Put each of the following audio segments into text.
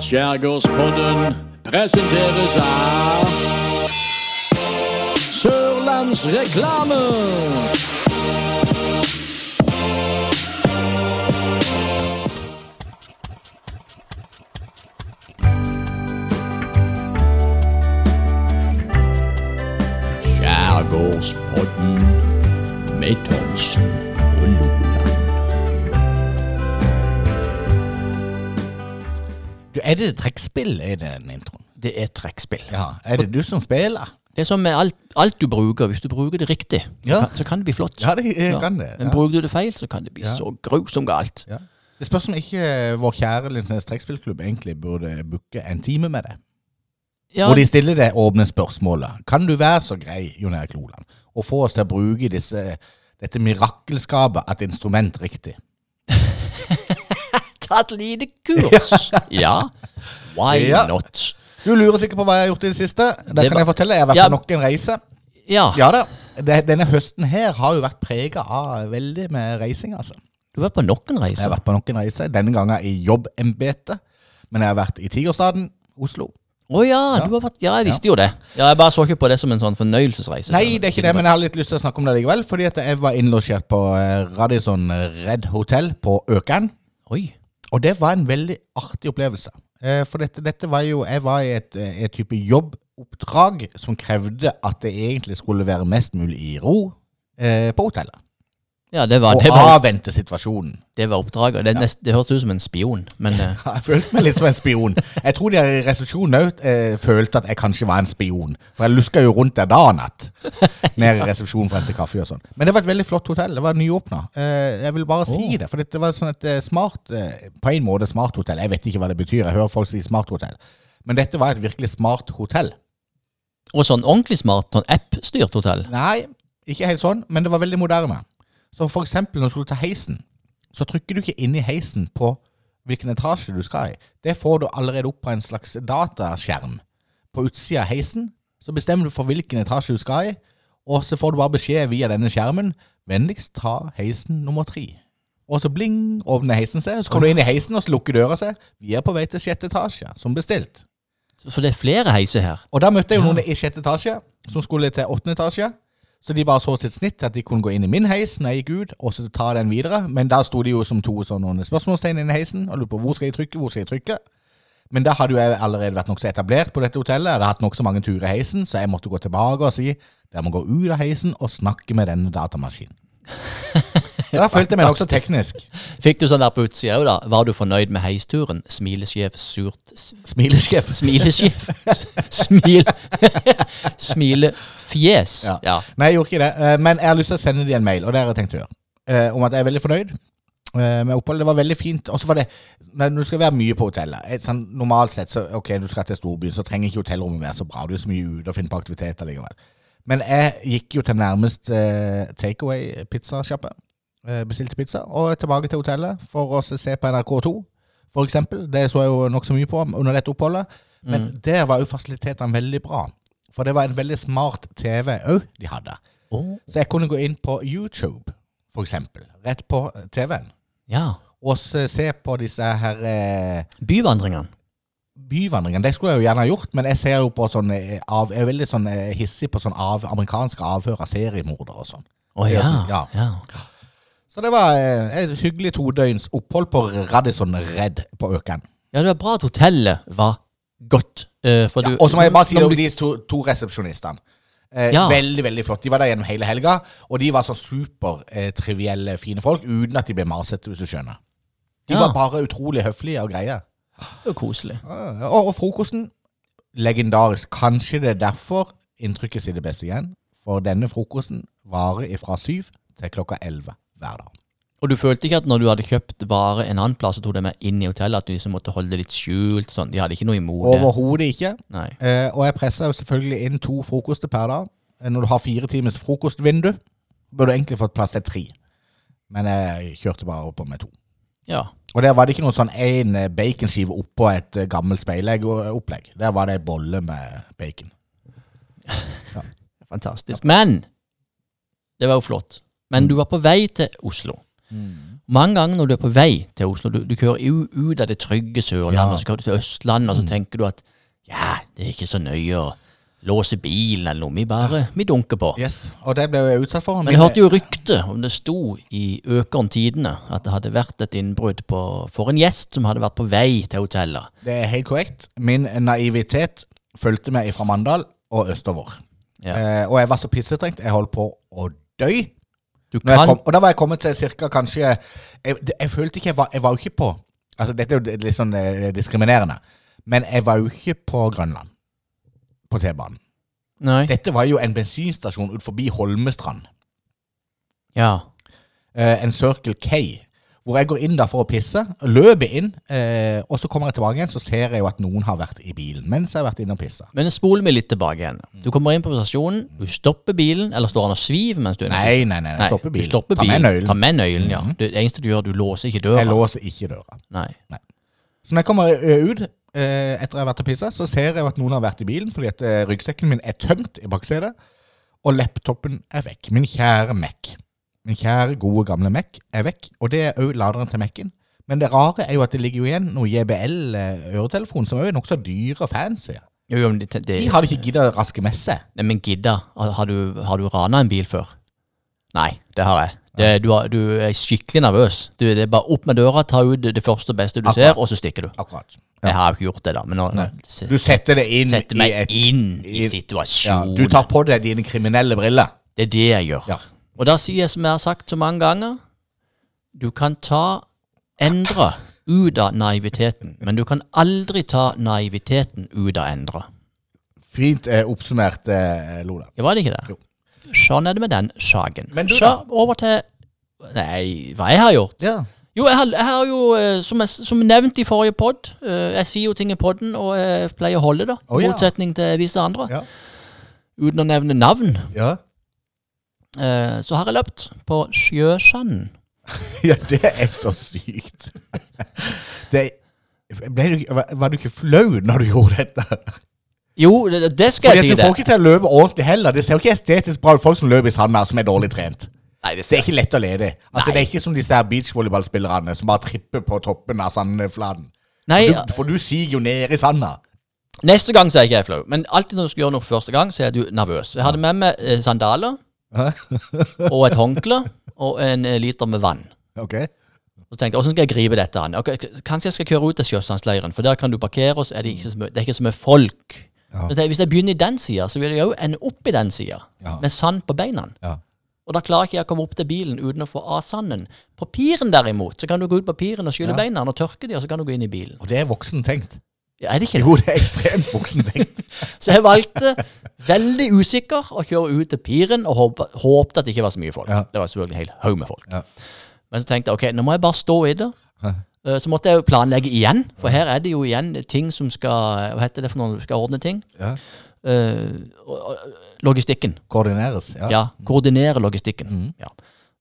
Skjærgårdspodden presenteres av Sørlandsreklame. Skjærgårdspodden med Thomsen og Loland. Du, er det trekkspill i den introen? Det er trekkspill. Ja. Er det du som spiller? Det er som med alt, alt du bruker. Hvis du bruker det riktig, så, Ja. kan, så kan det bli flott. Ja, det Ja. kan det. Men bruker du det feil, så kan det bli så grusomt galt. Det spørs om ikke vår kjære Linsnes trekkspillklubb egentlig burde booke en time med det. Ja, Hvor de stiller det åpne spørsmålet. Kan du være så grei, Jon Erik Loland, å få oss til å bruke disse, dette mirakelskapet et instrument riktig? Ta et lite kurs. ja. Why Ja. not? Du lurer sikkert på hva jeg har gjort i det siste. Det, Det kan var- jeg fortelle. Jeg har vært Ja. på nok en reise. Ja. Ja da. Det, denne høsten her har jo vært prega av veldig med reising, altså. Du har vært på noen Jeg har vært på nok en reise. Denne gangen i jobbembetet. Men jeg har vært i Tigerstaden, Oslo. Å ja, du har vært Ja, jeg visste jo det. Ja, Jeg bare så ikke på det som en sånn fornøyelsesreise. Nei, det er ikke det, men jeg har litt lyst til å snakke om det likevel. Fordi at jeg var innlosjert på eh, Radisson Red Hotel på Økern. Oi. Og det var en veldig artig opplevelse. Eh, For dette, dette var jo Jeg var i et, eh, et type jobboppdrag som krevde at det egentlig skulle være mest mulig i ro eh, på hotellet. Ja, det var, Og det var, avvente situasjonen. det var oppdraget. Det, ja. nest- det hørtes ut som en spion, men eh, Jeg følte meg litt som en spion. Jeg tror de i resepsjonen òg eh, følte at jeg kanskje var en spion. For jeg luska jo rundt der da og natt. Ned i resepsjonen for å hente kaffe og sånn. Men det var et veldig flott hotell. Det var nyåpna. Eh, jeg vil bare si oh. det. For det var sånn et eh, smart eh, På en måte smart hotell. Jeg vet ikke hva det betyr. Jeg hører folk si smart hotell. Men dette var et virkelig smart hotell. Og sånn ordentlig smart, sånn app-styrt hotell. Nei, ikke helt sånn, men det var veldig moderne. Så for eksempel når du skulle ta heisen, så trykker du ikke inn i heisen på hvilken etasje du skal i. Det får du allerede opp på en slags dataskjerm. På utsida av heisen så bestemmer du for hvilken etasje du skal i, og så får du bare beskjed via denne skjermen vennligst ta heisen nummer tre. Og så bling, åpner heisen seg, så kommer du inn i heisen, og så lukker døra seg. Vi er på vei til sjette etasje, som bestilt. Så det er flere heiser her. Og da møtte jeg jo noen i sjette etasje som skulle til åttende etasje. Så de bare så sitt snitt at de kunne gå inn i min heis når jeg gikk ut, og så ta den videre. Men da sto de jo som to sånne spørsmålstegn inni heisen og lurte på hvor skal jeg trykke, hvor skal jeg trykke. Men da hadde jeg allerede vært nokså etablert på dette hotellet. Jeg hadde hatt nokså mange turer i heisen, så jeg måtte gå tilbake og si dere må gå ut av heisen og snakke med denne datamaskinen. Ja, da følte jeg meg nokså teknisk. Fikk du sånn der på utsida òg, da? Var du fornøyd med heisturen? Smilesjef, surt Smilesjef. Smilesjef? Smil Smilefjes. Ja. Ja. Nei, jeg gjorde ikke det. Eh, Men jeg har lyst til å sende dem en mail, og det har jeg tenkt å gjøre. Eh, Om at jeg er veldig fornøyd eh, med oppholdet. Det var veldig fint. Og så var det Når du skal være mye på hotellet sånn, Normalt sett, så ok, du skal til storbyen, så trenger ikke hotellrommet være så bra. Du er så mye ute og finner på aktiviteter likevel. Men jeg gikk jo til nærmest eh, takeaway-pizzasjappe. Eh, bestilte pizza, og tilbake til hotellet for å se på NRK2, for eksempel. Det så jeg jo nokså mye på under dette oppholdet. Men der var jo fasilitetene veldig bra. For det var en veldig smart TV òg de hadde. Oh. Så jeg kunne gå inn på YouTube, for eksempel, rett på TV-en, ja. og se på disse her eh, Byvandringene. byvandringene. Det skulle jeg jo gjerne ha gjort, men jeg ser jo på sånn av, Jeg er veldig sånn eh, hissig på sånn av, amerikanske avhør av seriemordere og sånn. Er ja. ja. ja. Så det var eh, et hyggelig todøgns opphold på Radisson Red på Økern. Ja, det var bra at hotellet var godt. eh, for Ja, du, og så må jeg bare si det om de to, to resepsjonistene. Eh, Ja. Veldig veldig flott. De var der gjennom hele helga, og de var så supertrivielle, fine folk, uten at de ble masete, hvis du skjønner. De Ja. var bare utrolig høflige og greie. Var koselig. Og, og frokosten legendarisk. Kanskje det er derfor inntrykket sitter best igjen. For denne frokosten varer fra syv til klokka elleve hver dag. Og du følte ikke at når du hadde kjøpt vare en annen plass og tok det med inn i hotellet, at du liksom måtte holde det litt skjult? Sånn. De hadde ikke noe imot det? Overhodet ikke. Eh, og jeg pressa jo selvfølgelig inn to frokoster per dag. Eh, Når du har fire timers frokostvindu, burde du egentlig fått plass til tre. Men jeg kjørte bare på med to. Ja. Og der var det ikke noe sånn én baconskive oppå et gammelt speilegg-opplegg. Der var det ei bolle med bacon. Fantastisk. Men det var jo flott. Men du var på vei til Oslo. Mange ganger når du er på vei til Oslo, du, du kører ut av det trygge Sørlandet, Ja. og så skal du til Østlandet, og så tenker du at ja, det er ikke så nøye å låse bilen eller noe, vi bare vi dunker på. Yes, Og det ble jeg utsatt for. Men jeg hørte jo rykte om det sto i Økern Tidene at det hadde vært et innbrudd for en gjest som hadde vært på vei til hotellet. Det er helt korrekt. Min naivitet fulgte meg fra Mandal og østover. Ja. Eh, og jeg var så pissetrengt. Jeg holdt på å dø. Kom, og da var jeg kommet til cirka kanskje Jeg, jeg følte ikke jeg var, jeg var jo ikke på Altså Dette er jo litt sånn eh, diskriminerende, men jeg var jo ikke på Grønland. På T-banen. Dette var jo en bensinstasjon ut forbi Holmestrand. Ja. Eh, en Circle K. Hvor jeg går inn da for å pisse, løper inn, eh, og så kommer jeg tilbake igjen, så ser jeg jo at noen har vært i bilen mens jeg har vært inne og pissa. Men spol meg litt tilbake igjen. Du kommer inn på stasjonen, du stopper bilen, eller står han og sviver mens du er inne og Nei, pisser? nei, nei, jeg stopper Du bilen. stopper Ta med bilen. nøkkelen. Ta med nøkkelen, ja. Det eneste du gjør, du låser ikke døra. Jeg låser ikke døra. Nei. Så når jeg kommer ø, ut eh, etter jeg har vært og pissa, så ser jeg jo at noen har vært i bilen fordi at eh, ryggsekken min er tømt i baksetet, og laptopen er vekk. Min kjære Mac. Min kjære, gode, gamle Mac er vekk, og det er òg laderen til Mac-en. Men det rare er jo at det ligger jo igjen noe JBL-øretelefon som òg er nokså dyre og fancy. Jo, jo, men det, det, De hadde ikke gidda å raske med seg. Nei, men gidda, har du, har du rana en bil før? Nei, det har jeg. Det, du, har, du er skikkelig nervøs. Du, det er bare opp med døra, ta ut det første og beste du Akkurat. ser, og så stikker du. Akkurat. Jeg har jo ikke gjort det, da. Men nå, Nei. se- Du setter det inn setter i meg et- inn i i- Ja, situasjonen. du tar på deg dine kriminelle briller. Det er det jeg gjør. Ja. Og da sier jeg som jeg har sagt så mange ganger, du kan ta, endre ut av naiviteten, men du kan aldri ta naiviteten ut av endre. Fint eh, oppsummert, eh, Lola. Ja, var det ikke det? Jo. Sånn er det med den saken. Men du Så da? over til Nei, hva jeg har gjort? Ja. Jo, jeg har, jeg har jo, eh, som, jeg, som nevnt i forrige pod, eh, jeg sier jo ting i podden, og jeg pleier å holde det, Å, i ja. motsetning til visse andre. Ja. Uten å nevne navn, ja. Eh, så har jeg løpt på Sjøsanden. Ja, det er så sykt. Det, du, var, du ikke flau når du gjorde dette? Jo, det, det skal Fordi jeg at det. Du får ikke til å løpe ordentlig heller. Det ser jo ikke estetisk bra ut. Folk som løper i sand her, som er dårlig trent. Nei, det Det er ikke lett å lede. Altså, Nei. Det er ikke som disse beachvolleyballspillerne som bare tripper på toppen av sandflaten. Nei, Du, for du siger jo ned i sanda. neste gang så er ikke jeg flau. Men alltid når du skal gjøre noe for første gang, så er du nervøs. Jeg hadde med meg eh, sandaler og et håndkle og en eh, liter med vann. Ok? Så tenkte jeg, hvordan skal jeg gripe dette an? Okay, kanskje jeg skal kjøre ut til Sjøsandsleiren, for der kan du parkere, og så er det ikke så mye, det er ikke så mye folk. Ja. Jeg, Hvis jeg begynner i den sida, så vil jeg jo ende opp i den sida, Ja. med sand på beina. Ja. Og da klarer ikke jeg å komme opp til bilen uten å få av sanden. På piren derimot, så kan du gå ut på piren og skylle beina og tørke de, og så kan du gå inn i bilen. Og det er voksen tenkt. Ja, er det ikke det? Jo, det er ekstremt voksen tenkt. Så jeg valgte, veldig usikker, å kjøre ut til piren og håpe, håpte at det ikke var så mye folk. Ja. Det var selvfølgelig en hel haug med folk. Ja. Men så tenkte jeg ok, nå må jeg bare stå i det. Eh, Så måtte jeg jo planlegge igjen, for her er det jo igjen ting som skal Hva heter det for noe? Skal ordne ting? Ja. Eh, og- og- logistikken. Koordineres. Ja. Ja. Koordinere logistikken. Mm. Ja.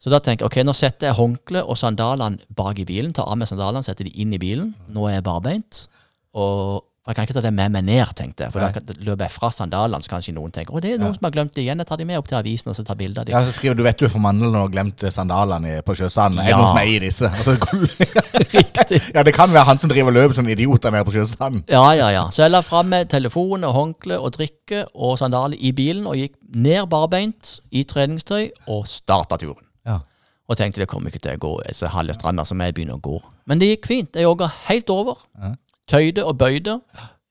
Så da tenker jeg ok, nå setter jeg håndkle og sandalene bak i bilen. Tar av meg sandalene, setter de inn i bilen. Nå er jeg barbeint. Og jeg kan ikke ta det med meg ned, tenkte jeg. For da Nei. løper jeg fra sandalene, så kanskje noen tenker å det er noen Ja. som har glemt det igjen. Jeg tar de med opp til avisen og så tar bilde av dem. Ja, så skriver du 'Vet du for mandlene og glemte sandalene på sjøsanden'. Er det noen som er i disse? Altså, Riktig. ja, det kan være han som driver og løper som idioter med på sjøsanden. Ja, ja, ja. Så jeg la fram telefon og håndkle og drikke og sandaler i bilen og gikk ned barbeint i treningstøy og starta turen. Ja. Og tenkte det kommer ikke til å gå så halve stranda som jeg begynner å gå. Men det gikk fint. Jeg jogga helt over. Ja. Tøyde og bøyde.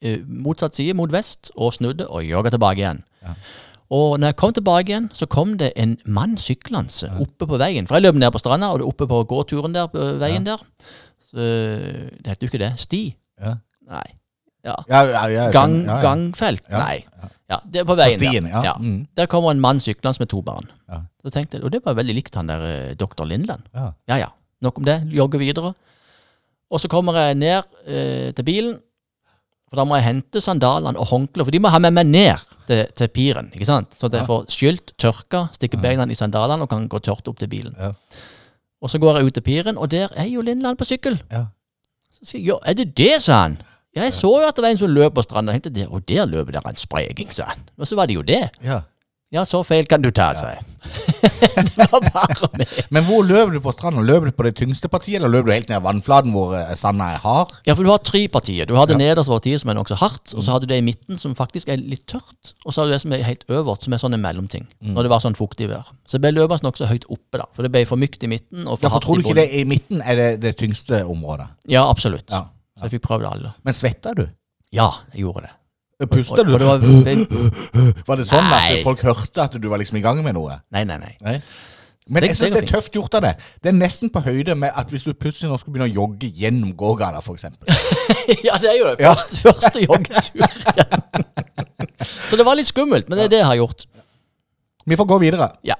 eh, Motsatt side mot vest, og snudde og jogga tilbake igjen. Ja. Og når jeg kom tilbake igjen, så kom det en mann syklende oppe på veien. For jeg løp ned på stranda, og det er oppe på gåturen der, på veien der. Så, det heter jo ikke det. Sti? Ja. Nei. Ja. Ja, ja, ja, Gang, ja, ja. Gangfelt? Ja, Nei. Ja, det er på veien på stien, der. ja. Mm. Der kommer en mann syklende med to barn. Ja. Så tenkte jeg, Og det var veldig likt han der eh, doktor Lindland. Ja. Ja ja, nok om det. Jogger videre. Og så kommer jeg ned eh, til bilen, for da må jeg hente sandalene og håndkleet, for de må ha med meg ned til, til piren. ikke sant? Så jeg får skylt, tørka, stikker beina i sandalene og kan gå tørt opp til bilen. Ja. Og så går jeg ut til piren, og der er jo Lindland på sykkel. Ja. Så sier jeg, ja, er det det, sa han. Ja, jeg så jo at det var en som løp på stranda. Jeg og der løper der en spreging, sa han. Og så var det jo det. Ja. Ja, så feil kan du ta, sa jeg. det var bare med. Men hvor løper du på stranda? Løper du på det tyngste partiet, eller løper du helt ned vannflaten hvor eh, sanda er hard? Ja, for du har tre partier. Du har det nederste partiet som er nokså hardt, og så har du det i midten som faktisk er litt tørt, og så har du det som er helt øverst, som er sånn en mellomting. Når det var sånn fuktig vær. Så det ble løpende nokså høyt oppe, da. For det ble for mykt i midten og for Ja, for hardt tror du ikke det i midten er det det tyngste området? Ja, absolutt. Ja. Så jeg fikk prøvd alle. Men svetta du? Ja, jeg gjorde det. Pusta du? og det var Var det sånn Nei. at folk hørte at du var liksom i gang med noe? Nei, nei, nei. Nei. Men Det- jeg syns det er tøft gjort av det. Det er nesten på høyde med at hvis du plutselig nå skulle begynne å jogge gjennom gågata, f.eks. ja, det er jo det. Ja. Første, første joggetur. så det var litt skummelt, men det er det jeg har gjort. Vi får gå videre. Ja.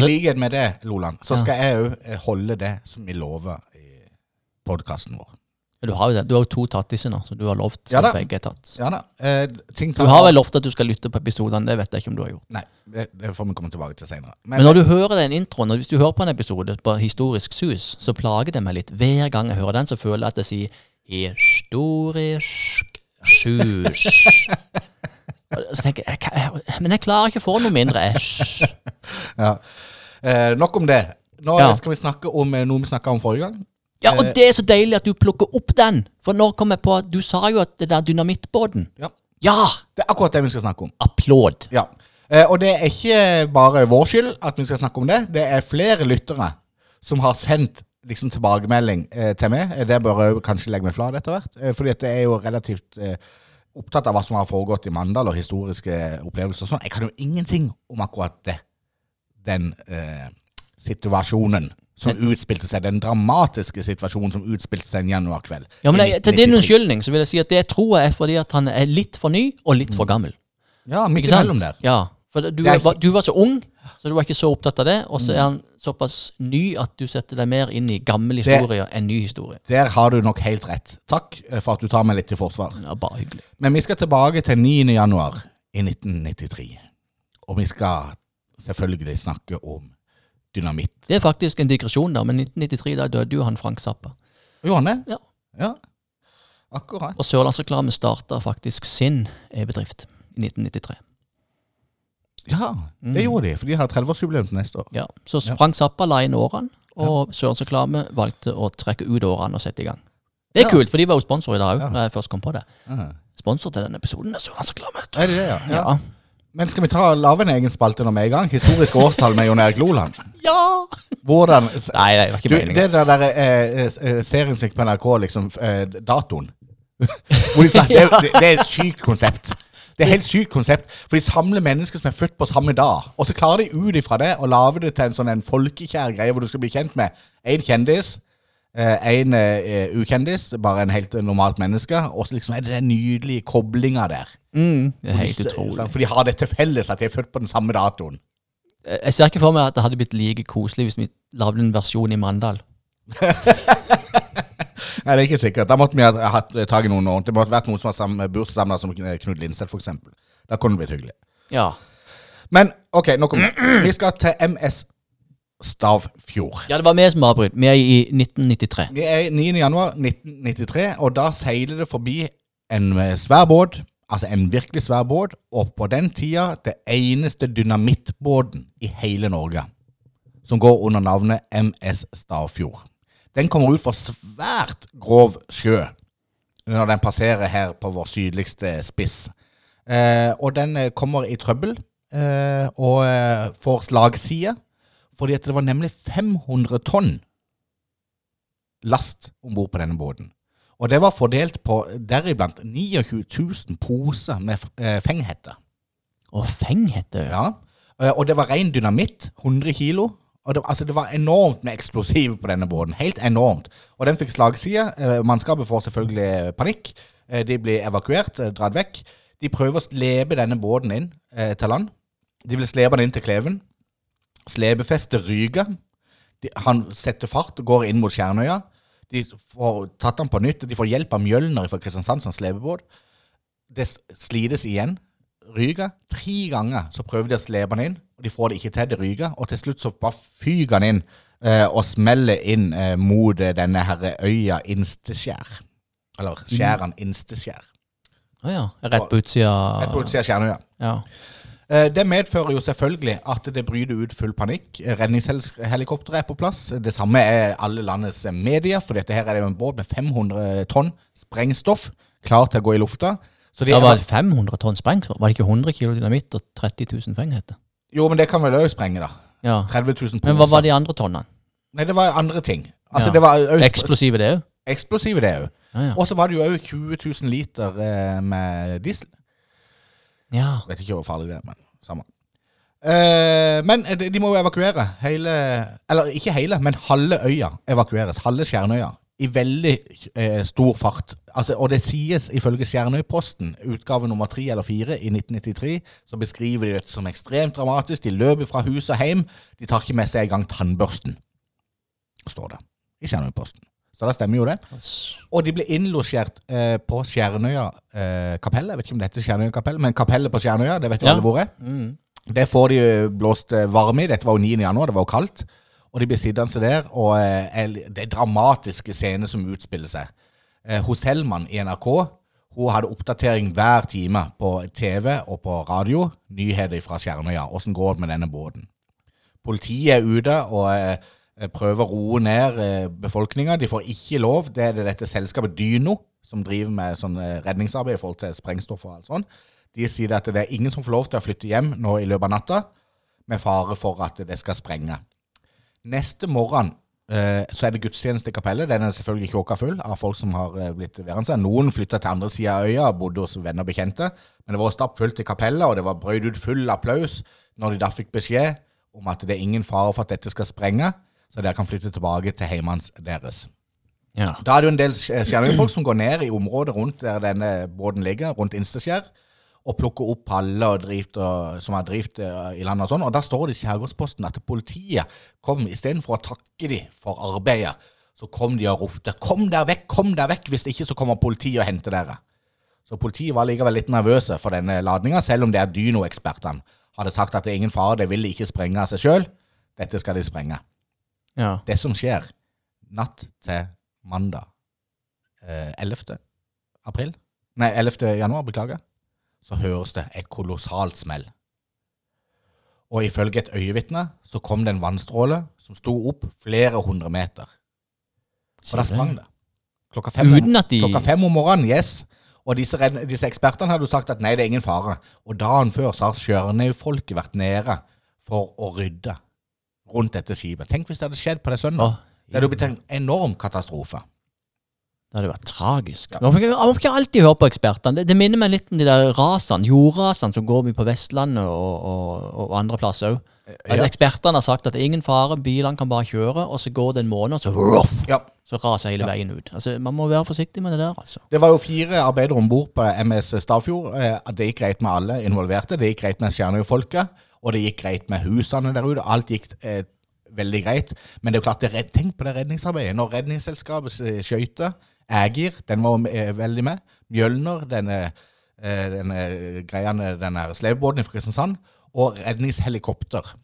I likhet med det, Loland, så skal jeg òg holde det som vi lover i podkasten vår. Du har jo det. Du har jo to tattiser nå, så du har lovt. Ja da. begge er tatt. Ja da. Eh, Du har vel lovt at du skal lytte på episodene, det vet jeg ikke om du har gjort. Nei, det, det får vi komme tilbake til seinere. Men når du hører den introen, og hvis du hører på en episode på Historisk sus, så plager det meg litt. Hver gang jeg hører den, så føler jeg at jeg sier Historisk sus. Så tenker jeg, jeg, Men jeg klarer ikke å få noe mindre ja. eh, Nok om det. Nå Ja. skal vi snakke om eh, noe vi snakka om forrige gang. Ja, og det er så deilig at du plukker opp den. For nå kom jeg på at du sa jo at det der dynamittbåten Ja. Ja! Det er akkurat det vi skal snakke om. Applaud. Ja. Eh, og det er ikke bare vår skyld at vi skal snakke om det. Det er flere lyttere som har sendt liksom tilbakemelding eh, til meg. Eh, Det bør jeg kanskje legge meg flat etter hvert. Eh, fordi at det er jo relativt eh, opptatt av hva som har foregått i Mandal, og historiske opplevelser og sånn. Jeg kan jo ingenting om akkurat det. Den eh, situasjonen som utspilte seg. Den dramatiske situasjonen som utspilte seg en januarkveld. Ja, men jeg, Til din 1993. unnskyldning så vil jeg si at det tror jeg er fordi at han er litt for ny og litt for gammel. Ja, midt mellom imellom der. Ja, for du, er var, du var så ung, så du var ikke så opptatt av det. Og så er han såpass ny at du setter deg mer inn i gammel historie enn ny historie. Der har du nok helt rett. Takk eh, for at du tar meg litt til forsvar. Ja, bare hyggelig. Men vi skal tilbake til 9. januar i 1993. Og vi skal selvfølgelig snakke om dynamitt. Det er faktisk en digresjon, da, men i 1993 da døde jo han Frank Zappa. Gjorde han det? Ja. Ja, akkurat. Og Sørlandsreklame starta faktisk sin e-bedrift i 1993. Ja, det gjorde de, for de har 30-årsjubileum til neste år. Ja, Så Frank Zappa la inn årene, og Sørlandsreklame valgte å trekke ut årene og sette i gang. Det er Ja. kult, for de var jo sponsor i dag òg, Ja. når jeg først kom på det. Ja. Sponsor til denne episoden er Sørlandsreklame. Er det det, ja? Ja. Men skal vi ta lage en egen spalte når vi er i gang? Historisk årstall med Jon Erik Loland. ja! Hvordan Nei, det var ikke meningen. det der, der eh, eh, serien som gikk på NRK, liksom, eh, datoen det, det, det er et sykt konsept. Det er helt sykt konsept. For de samler mennesker som er født på samme dag. Og så klarer de ut ifra det å lage det til en sånn en folkekjær greie hvor du skal bli kjent med én kjendis, én ukjendis, bare en helt normalt menneske. Og så liksom er det den nydelige koblinga der. Mm, det er helt utrolig. For de har det til felles at de er født på den samme datoen. Jeg ser ikke for meg at det hadde blitt like koselig hvis vi lagde en versjon i Mandal. Nei, det er ikke sikkert. Da måtte vi ha hatt tak i noen ordentlig. Det måtte vært noen som var samme bursdagssamler som Knut Lindseth, f.eks. Da kunne det blitt hyggelig. Ja. Men OK, nok om det. Vi skal til MS Stavfjord. ja, det var vi som avbrøt. Vi er i 1993. Vi er 9. januar 1993, og da seiler det forbi en eh, svær båt. Altså en virkelig svær båt, og på den tida det eneste dynamittbåten i hele Norge. Som går under navnet MS Stavfjord. Den kommer ut for svært grov sjø når den passerer her på vår sydligste spiss. Eh, og den eh, kommer i trøbbel eh, og eh, får slagside, fordi at det var nemlig 500 tonn last om bord på denne båten. Og det var fordelt på deriblant 29 000 poser med eh, fenghette. Og fenghette? Ja. Og det var ren dynamitt, 100 kilo. Og det, altså det var enormt med eksplosiv på denne båten. Helt enormt. Og den fikk slagside. Eh, Mannskapet får selvfølgelig panikk. Eh, De blir evakuert, eh, dratt vekk. De prøver å slepe denne båten inn eh, til land. De vil slepe den inn til Kleven. Slepefestet ryker. Han setter fart og går inn mot Skjernøya. De får tatt han på nytt. De får hjelp av Mjølner fra Kristiansand som slepebåt. det slites igjen. Ryker. Tre ganger så prøver de å slepe den inn, og de får det ikke til. Det ryker. Og til slutt så bare fyker den inn eh, og smeller inn eh, mot eh, denne her øya Insteskjær. Eller skjæren Insteskjær. Å ja. Rett på utsida. Rett på utsida av Stjernøya. Ja. Eh, Det medfører jo selvfølgelig at det bryter ut full panikk. Redningshelikopteret er på plass. Det samme er alle landets medier, for dette her er det jo en båt med 500 tonn sprengstoff klar til å gå i lufta. Så de Det var det 500 tonn sprengstoff. Var det ikke 100 kilo dynamitt og 30 000 feng, Heter? Jo, men det kan vel òg sprenge, da. Ja. 30 000 poser. Men hva var de andre tonnene? Nei, det var andre ting. Altså, Ja. det var også Eksplosive, det òg? Eksplosive, det òg. Ja, ja. Og så var det jo òg 20 000 liter eh, med diesel. ja. Vet ikke hvor farlig det er, men samme. Eh, men de, de må jo evakuere hele Eller ikke hele, men halve øya evakueres. Halve Stjernøya. I veldig eh, stor fart. Altså, og det sies ifølge Stjernøyposten, utgave nummer tre eller fire i 1993, så beskriver de det som ekstremt dramatisk. De løper fra hus og hjem. De tar ikke med seg engang tannbørsten, står det i Stjernøyposten. Så da stemmer jo det. Og de ble innlosjert eh, på Stjernøya eh, kapell. Jeg vet ikke om det heter Stjernøya kapell, men kapellet på Stjernøya, det vet jo Ja. alle hvor er. Mm. Det får de blåst eh, varme i. Dette var jo 9. januar, det var jo kaldt. Og de blir sittende der, og eh, det er dramatiske scener som utspiller seg. Eh, hos Hellmann i NRK hun hadde oppdatering hver time på TV og på radio. Nyheter fra Skjernøya. Åssen går det med denne båten? Politiet er ute og eh, prøver å roe ned befolkninga. De får ikke lov. Det er det dette selskapet Dyno som driver med sånn redningsarbeid i forhold til sprengstoff og alt sånt. De sier at det er ingen som får lov til å flytte hjem nå i løpet av natta, med fare for at det skal sprenge. Neste morgen eh, så er det gudstjeneste i kapellet. Den er selvfølgelig kjåka full av folk som har eh, blitt værende. Noen flytta til andre sida av øya og bodde hos venner og bekjente. Men det var stappfullt i kapellet, og det var brøyd ut full applaus når de da fikk beskjed om at det er ingen fare for at dette skal sprenge, så dere kan flytte tilbake til heimene deres. Ja. Da er det jo en del skjærningsfolk som går ned i området rundt der denne båten ligger, rundt Insteskjær, og plukker opp paller og drift og, som har drift eh, i landet og sånn. Og der står det i Skjærgårdsposten at politiet kom istedenfor å takke dem for arbeidet, så kom de og ropte 'Kom der vekk, kom der vekk!' Hvis ikke så kommer politiet og henter dere. Så politiet var likevel litt nervøse for denne ladninga, selv om det er Dyno-ekspertene hadde sagt at det er ingen fare, det vil ikke sprenge av seg sjøl. Dette skal de sprenge. ja. Det som skjer natt til mandag eh, 11. april Nei, 11. januar, beklager. Så høres det et kolossalt smell. Og ifølge et øyevitne så kom det en vannstråle som sto opp flere hundre meter. Og da sprang det. Klokka fem, Uten at de klokka fem om morgenen, yes. Og disse, disse ekspertene hadde jo sagt at nei, det er ingen fare. Og dagen før så har Sjørnøy-folket vært nede for å rydde rundt dette skipet. Tenk hvis det hadde skjedd på det søndag. Oh, Det hadde jo blitt en enorm katastrofe. Det hadde vært tragisk. Man må ikke, man må ikke alltid høre på ekspertene. Det, det minner meg litt om de der rasene, jordrasene som går på Vestlandet og, og, og andre plasser òg. Ja. Ekspertene har sagt at det er ingen fare, bilene kan bare kjøre, og så går det en måned, og så, Ja. så raser hele veien ut. Altså, Man må være forsiktig med det der, altså. Det var jo fire arbeidere om bord på MS Stavfjord. Eh, Det gikk greit med alle involverte. Det gikk greit med Stjernøy-folket, og det gikk greit med husene der ute. Alt gikk eh, veldig greit. Men det er jo klart, det, er redd- tenk på det redningsarbeidet. Når Redningsselskapet eh, skøyte, Ægir, den var eh, veldig med. Mjølner, denne, eh, denne greiene, denne slepebåten fra Kristiansand. Og redningshelikopter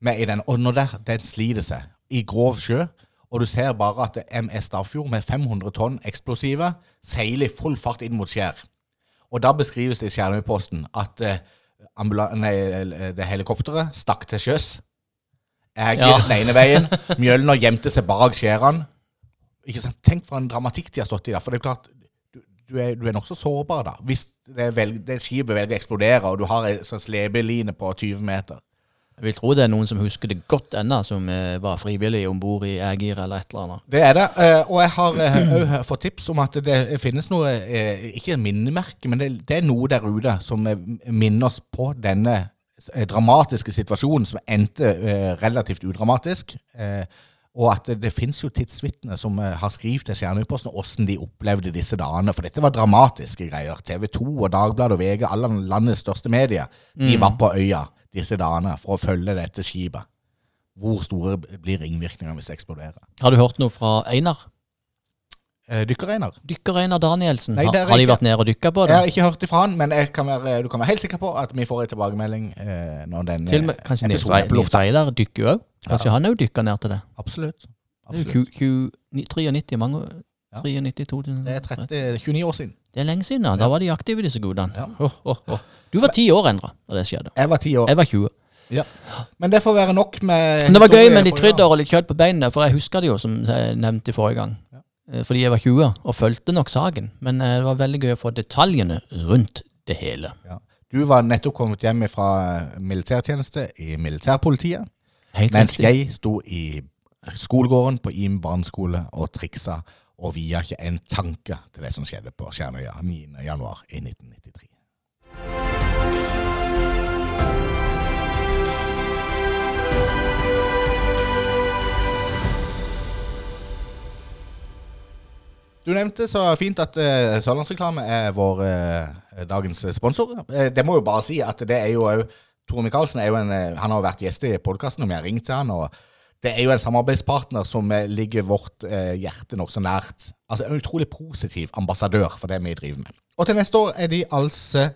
med i den. Og når det, den sliter seg i grov sjø, og du ser bare at MS Stafjord med 500 tonn eksplosive seiler i full fart inn mot Skjær. Og da beskrives det i Stjernøy-posten at eh, nei, det helikopteret stakk til sjøs. Ægir Ja. den ene veien. Mjølner gjemte seg bak skjærene. Ikke sant? Tenk for en dramatikk de har stått i Da. For det er klart, du, du er, du er nokså sårbar da. Hvis det, velg, det skipet velger å eksplodere, og du har en sånn slepeline på 20 meter. Jeg vil tro det er noen som husker det godt ennå, som eh, var frivillig om bord i Ægir eller et eller annet. Det er det. eh, Og jeg har eh, fått tips om at det finnes noe eh, Ikke minnemerke, men det, det er noe der ute som eh, minner oss på denne eh, dramatiske situasjonen som endte relativt udramatisk. Eh, Og at det, det finnes jo tidsvitner som eh, har skrevet til Stjerneposten hvordan de opplevde disse dagene. For dette var dramatiske greier. TV 2 og Dagbladet og VG, alle landets største medier, de var på øya disse dagene for å følge dette skipet. Hvor store blir ringvirkningene hvis det eksploderer? Har du hørt noe fra Einar? Eh, Dykker-Einar. Dykker-Einar Danielsen, Nei, har, har de vært nede og dykka på det? Jeg har ikke hørt ifra han, men kan være, du kan være helt sikker på at vi får en tilbakemelding eh, når den Til og med kanskje Nils Reidar- dykker òg. Kanskje han òg dykka ned til det. Absolutt. Absolutt. ku- ku- 93, mange Ja. 93, 2000. Det er 30, 29 år siden. Det er lenge siden, da. Da var de aktive, disse gudene. Ja. Oh, oh, oh. Du var ti år, Endre, da det skjedde. Jeg var ti år. Jeg var 20. Men det får være nok med Men det var gøy med litt i krydder og litt kjøtt på beinene, for jeg husker det jo, som jeg nevnte forrige gang. Ja. Eh, Fordi jeg var 20 og fulgte nok saken. Men eh, det var veldig gøy å få detaljene rundt det hele. Ja. Du var nettopp kommet hjem fra militærtjeneste i militærpolitiet, mens jeg sto i skolegården på Im barneskole og triksa, og via ikke en tanke til det som skjedde på Skjernøya 9. januar i 1993. Du nevnte så fint at uh, Sørlandsreklame er vår uh, dagens sponsor. Uh, det må jo bare si at det er jo òg Tore Micaelsen er jo en, eh, han har jo vært gjest i podkasten, og vi har ringt til han, og det er jo en samarbeidspartner som eh, ligger vårt eh, hjerte nokså nært. Altså en utrolig positiv ambassadør for det vi driver med. Og til neste år er de altså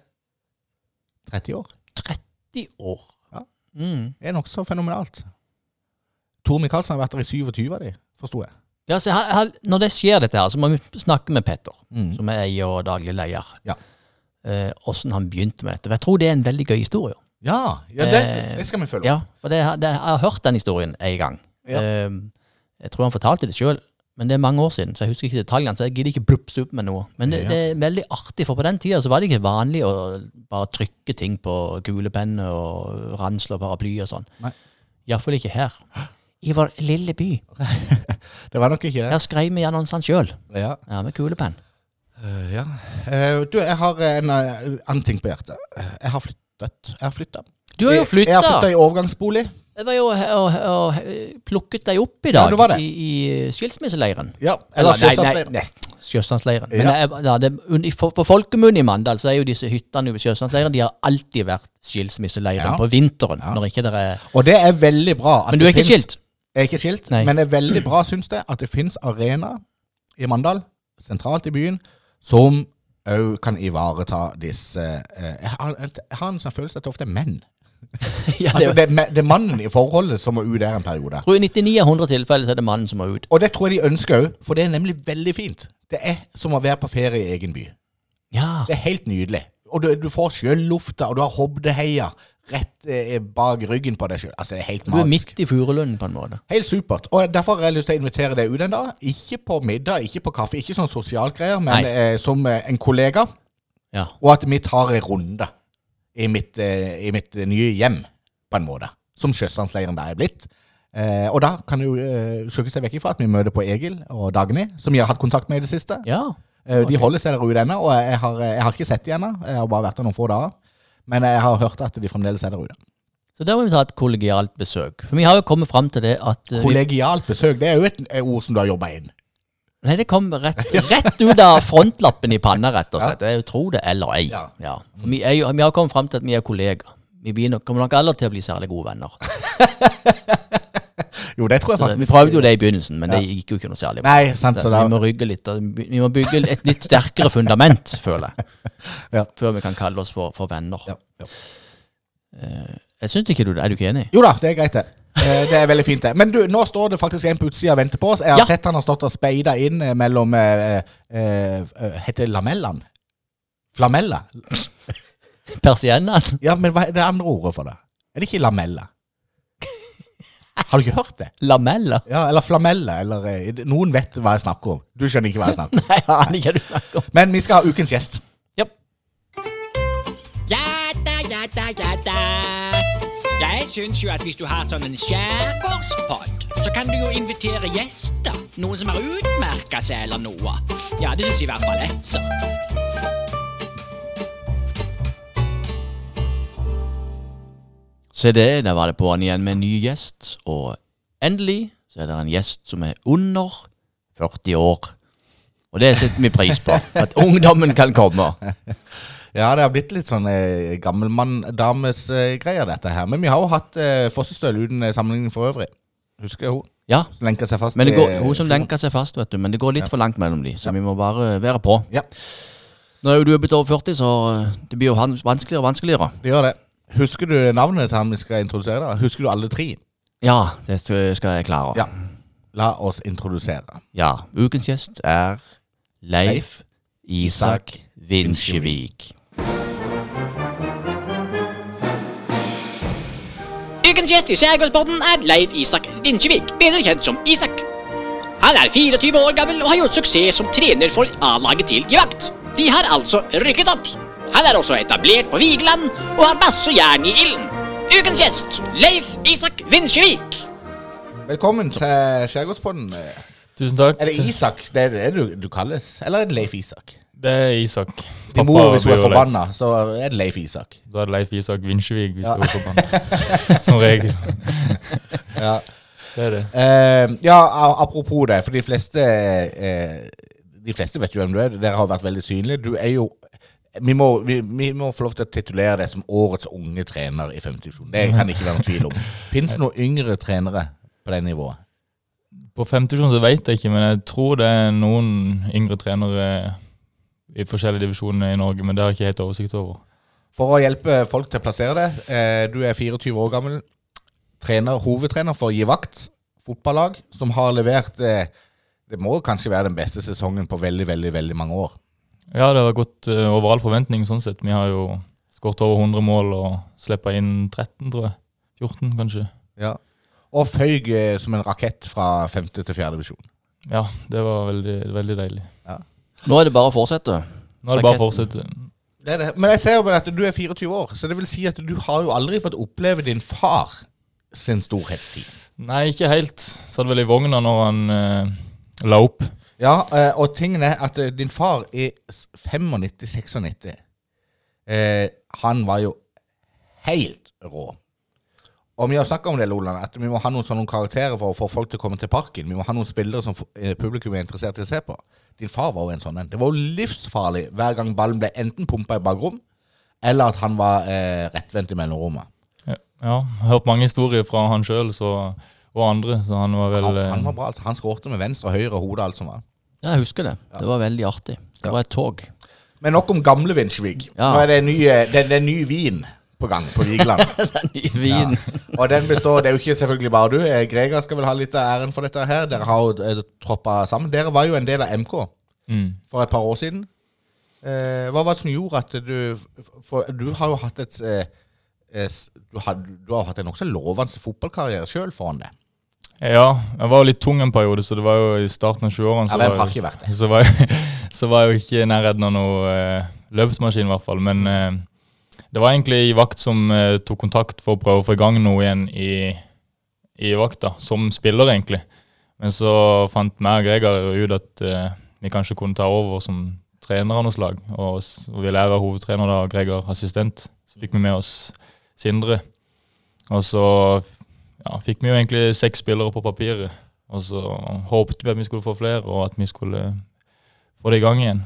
30 år. 30 år. Ja. Mm. Det er nokså fenomenalt. Tore Micaelsen har vært der i 27 av de, forsto jeg. Ja, så her, her, når det skjer dette her, så må vi snakke med Petter, Mm. som er eier og daglig leder. Ja. Eh, Åssen han begynte med dette. Jeg tror det er en veldig gøy historie. Ja, ja det, Eh, det skal vi følge opp. Ja, for det, det, jeg har hørt den historien en gang. Ja. Eh, jeg tror han fortalte det sjøl, men det er mange år siden, så jeg husker ikke detaljene. Så jeg gidder ikke blupse opp med noe. Men det, det er veldig artig, for på den tida så var det ikke vanlig å bare trykke ting på kulepenner og ransle og paraply og sånn. Iallfall ikke her. I vår lille by. Det var nok ikke det. Her skrev vi annonsene sjøl, Ja. ja, med kulepenn. Uh, ja. Uh, du, jeg har en uh, annen ting på hjertet. Eh, Jeg har flyttet. Jeg har flytta. Du har jo Jeg, jeg har flytta flytta! i overgangsbolig. Jeg var jo og, og, og plukket deg opp i dag ja, i, i skilsmisseleiren. Ja, Eller, eller nei, nei, nei, Sjøsandsleiren. Ja. jeg, ja, det, for, på folkemunne i Mandal så er jo disse hyttene ved Sjøsandsleiren De har alltid vært skilsmisseleiren Ja. på vinteren. Når ikke dere er Og det er veldig bra. Men du er ikke finnes- skilt? Jeg er ikke skilt, Nei. men det er veldig bra, syns jeg, at det fins arena i Mandal, sentralt i byen, som òg kan ivareta disse eh, Jeg har, jeg har en sånn følelse at det ofte er menn. ja, det, det, det er mannen i forholdet som må ut der en periode. jeg tror I 99 av 100 tilfeller så er det mannen som må ut. Og det tror jeg de ønsker òg, for det er nemlig veldig fint. Det er som å være på ferie i egen by. Ja, Det er helt nydelig. Og du, du får sjøllufta, og du har Hobdeheia rett eh, bak ryggen på deg sjøl. Altså, det er helt Du er midt i furulunden, på en måte. Helt supert. Og derfor har jeg lyst til å invitere deg ut en dag. Ikke på middag, ikke på kaffe, ikke sånn sosialgreier, men eh, som eh, en kollega. Ja. Og at vi tar en runde i mitt, eh, i mitt eh, nye hjem, på en måte. Som Sjøsandsleiren der er blitt. Eh, og da kan du eh, søke seg vekk ifra at vi møter på Egil og Dagny, som jeg har hatt kontakt med i det siste. ja. Eh, De holder seg der ute ennå, og jeg har, jeg har ikke sett dem ennå. Jeg har bare vært der noen få dager. Men jeg har hørt at de fremdeles er der ute. Så der må vi ta et kollegialt besøk. For vi har jo kommet fram til det at vi, Kollegialt besøk, det er jo et ord som du har jobba inn. Nei, det kom rett, rett ut av frontlappen i panna, rett og slett. Jeg tror det eller ei. Ja. Ja. Vi, er vi har kommet fram til at vi er kollegaer. Vi begynner, kommer nok aldri til å bli særlig gode venner. Jo, det tror jeg Så det, faktisk. vi prøvde jo det i begynnelsen, men Ja. det gikk jo ikke noe særlig bra. Nei, sant, Så så vi må rygge litt, vi må bygge et litt sterkere fundament, føler jeg. Ja. Før vi kan kalle oss for, for venner. ja, ja. Jeg syns ikke du det. Er du ikke enig? Jo da, det er greit, det. Eh, Det er veldig fint, det. Men du, nå står det faktisk en på utsida og venter på oss. Jeg har sett han har stått og speida inn eh, mellom eh, eh, eh, Heter det lamellene? Flamella? Persiennene? Ja, men hva er det andre ordet for det? Er det ikke lamella? Har du ikke hørt det? Lameller? Ja, Eller flamella, eller eh, Noen vet hva jeg snakker om. Du skjønner ikke hva jeg snakker om. Nei, jeg aner ikke hva du snakker om. Men vi skal ha ukens gjest. Japp. Ja da, ja da, ja da. Jeg syns jo at hvis du har sånn en skjærgårdspod, så kan du jo invitere gjester. Noen som har utmerka seg eller noe. Ja, det syns i hvert fall jeg, så. Se det, der var det på'n igjen med en ny gjest, og endelig så er det en gjest som er under 40 år. Og det setter vi pris på, at ungdommen kan komme. Ja, det har blitt litt sånn eh, gammelmann-dames-greier, dette her. Men vi har jo hatt eh, Fossestøl uten eh, sammenligning for øvrig. Husker hun? Ja, som lenker seg fast. men det går, hun som lenker seg fast, vet du. Men det går litt for langt mellom de, så vi må bare være på. Ja, Nå er jo du blitt over 40, så eh, det blir jo vanskeligere og vanskeligere. det gjør det. Husker du navnet til han vi skal introdusere? da? Husker du alle tre? Ja, det skal jeg klare. Ja. La oss introdusere. Ja, ukens gjest er Leif Isak Vinsjevik. Ukens gjest i Skjærgårdspodden er Leif Isak Vinsjevik, bedre kjent som Isak. Han er 24 år gammel og har gjort suksess som trener for A-laget til Givakt. De har altså rykket opp. Han er også etablert på Vigeland og har masse jern i ilden. Ukens gjest, Leif Isak Vinsjevik. Velkommen til Skjærgårdspodden. Tusen takk. Er det Isak det er det du, du kalles, eller er det Leif Isak? Det er Isak. Din mor, hvis hun er forbanna, så er det Leif Isak. Da er det Leif Isak Vinsjevik hvis du er forbanna. Som regel. Ja. Det er det. Uh, ja, apropos det, for de fleste uh, De fleste vet jo hvem du er. Dere har vært veldig synlige. Du er jo vi må, vi, vi må få lov til å titulere deg som årets unge trener i femte divisjon. Det kan det ikke være noen tvil om. Fins det noen yngre trenere på det nivået? På femtesjon så vet jeg ikke, men jeg tror det er noen yngre trenere i forskjellige divisjoner i Norge, men det har jeg ikke helt oversikt over. For å hjelpe folk til å plassere det, eh, du er 24 år gammel, trener, hovedtrener for Gi Vakt fotballag, som har levert eh, Det må kanskje være den beste sesongen på veldig, veldig, veldig mange år. Ja, det har gått uh, over all forventning sånn sett. Vi har jo skåret over 100 mål og slippa inn 13, tror jeg. 14, kanskje. Ja. Og føyk uh, som en rakett fra femte til fjerde divisjon. Ja, det var veldig, veldig deilig. Nå er det bare å fortsette. Nå er det bare å fortsette. Det er det. Men jeg ser jo at du er 24 år, så det vil si at du har jo aldri fått oppleve din far sin storhetstid. Nei, ikke helt. Satt vel i vogna når han uh, la opp. Ja, eh, og tingen er at eh, din far i 95-96 eh, Han var jo helt rå. Og vi har snakka om det, Loland, at vi må ha noen sånne karakterer for å få folk til å komme til parken. Vi må ha noen spillere som eh, publikum er interessert i å se på. Din far var jo en sånn en. Det var jo livsfarlig hver gang ballen ble enten pumpa i bakrom, eller at han var eh, rettvendt i mellomrommet. Ja, jeg har hørt mange historier fra han sjøl og andre, så han var vel Han, eh, han var bra, altså. Han skårte med venstre og høyre hode, alt som var. Ja, jeg husker det. Det var veldig artig. Det var et tog. Men nok om gamle Vinsjevik. Ja. Nå er det en ny, eh, det, det er en ny vin på gang på Vigeland. Wien. Og den består, Det er jo ikke selvfølgelig bare du. Eh, Greger skal vel ha litt av æren for dette her. Dere har jo eh, troppa sammen. Dere var jo en del av MK mm. for et par år siden. Eh, hva var det som gjorde at du For du har jo hatt et eh, eh, s- du har, du har hatt en nokså lovende fotballkarriere sjøl foran deg. Ja, jeg var jo litt tung en periode, så det var jo i starten av 20-årene. Ja, så vært det? Så var, jeg, så var jeg jo ikke i nærheten av noe eh, løpsmaskin, i hvert fall. Men eh, det var egentlig i vakt som eh, tok kontakt for å prøve å få i gang noe igjen i, i vakta, som spiller, egentlig. Men så fant meg og Gregar ut at eh, vi kanskje kunne ta over som trener av noe slag. Og, og vi lærer hovedtrener da, Gregar assistent. Så fikk vi med oss Sindre. Og så ja, fikk vi jo egentlig seks spillere på papiret. Og så håpte vi at vi skulle få flere, og at vi skulle få det i gang igjen.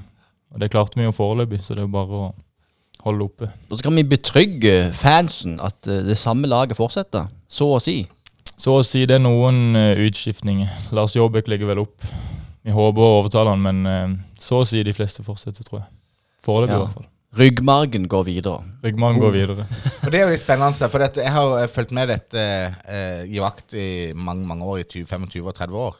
Og det klarte vi jo foreløpig, så det er bare å holde oppe. Og så kan vi betrygge fansen at eh, det samme laget fortsetter, så å si. Så å si det er noen eh, utskiftninger. Lars Jåbæk legger vel opp. Vi håper å overtale han, men eh, så å si de fleste fortsetter, tror jeg. Foreløpig Ja. i hvert fall. Ryggmargen går videre. Ryggmargen går videre. Og Det er jo litt spennende, for dette, jeg har fulgt med dette eh, i vakt i mange mange år, i 20, 25 og 30 år.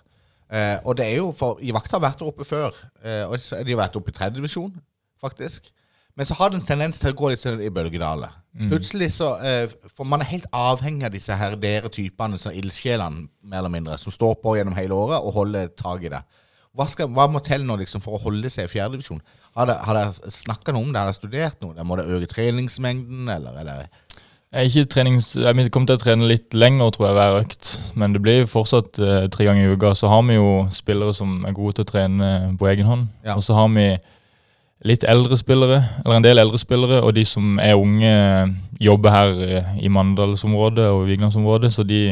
Eh, og det er jo, for I vakt har vært der oppe før, eh, og så- de har vært oppe i tredje divisjon, faktisk. Men så har det en tendens til å gå litt sånn i bølgedaler. Plutselig så eh, For man er helt avhengig av disse her dere typene, så ildsjelene, mer eller mindre, som står på gjennom hele året og holder tak i det. Hva, skal, hva må til nå liksom, for å holde seg i fjerdedivisjon? Har dere snakka noe om det? Har dere studert noe? Må dere øke treningsmengden, eller? Jeg er ikke trenings... Jeg kommer til å trene litt lenger, tror jeg, hver økt. Men det blir fortsatt eh, tre ganger i uka. Så har vi jo spillere som er gode til å trene på egen hånd. Ja. Og så har vi litt eldre spillere, eller en del eldre spillere, og de som er unge, jobber her eh, i Mandalsområdet og Vigelandsområdet, så de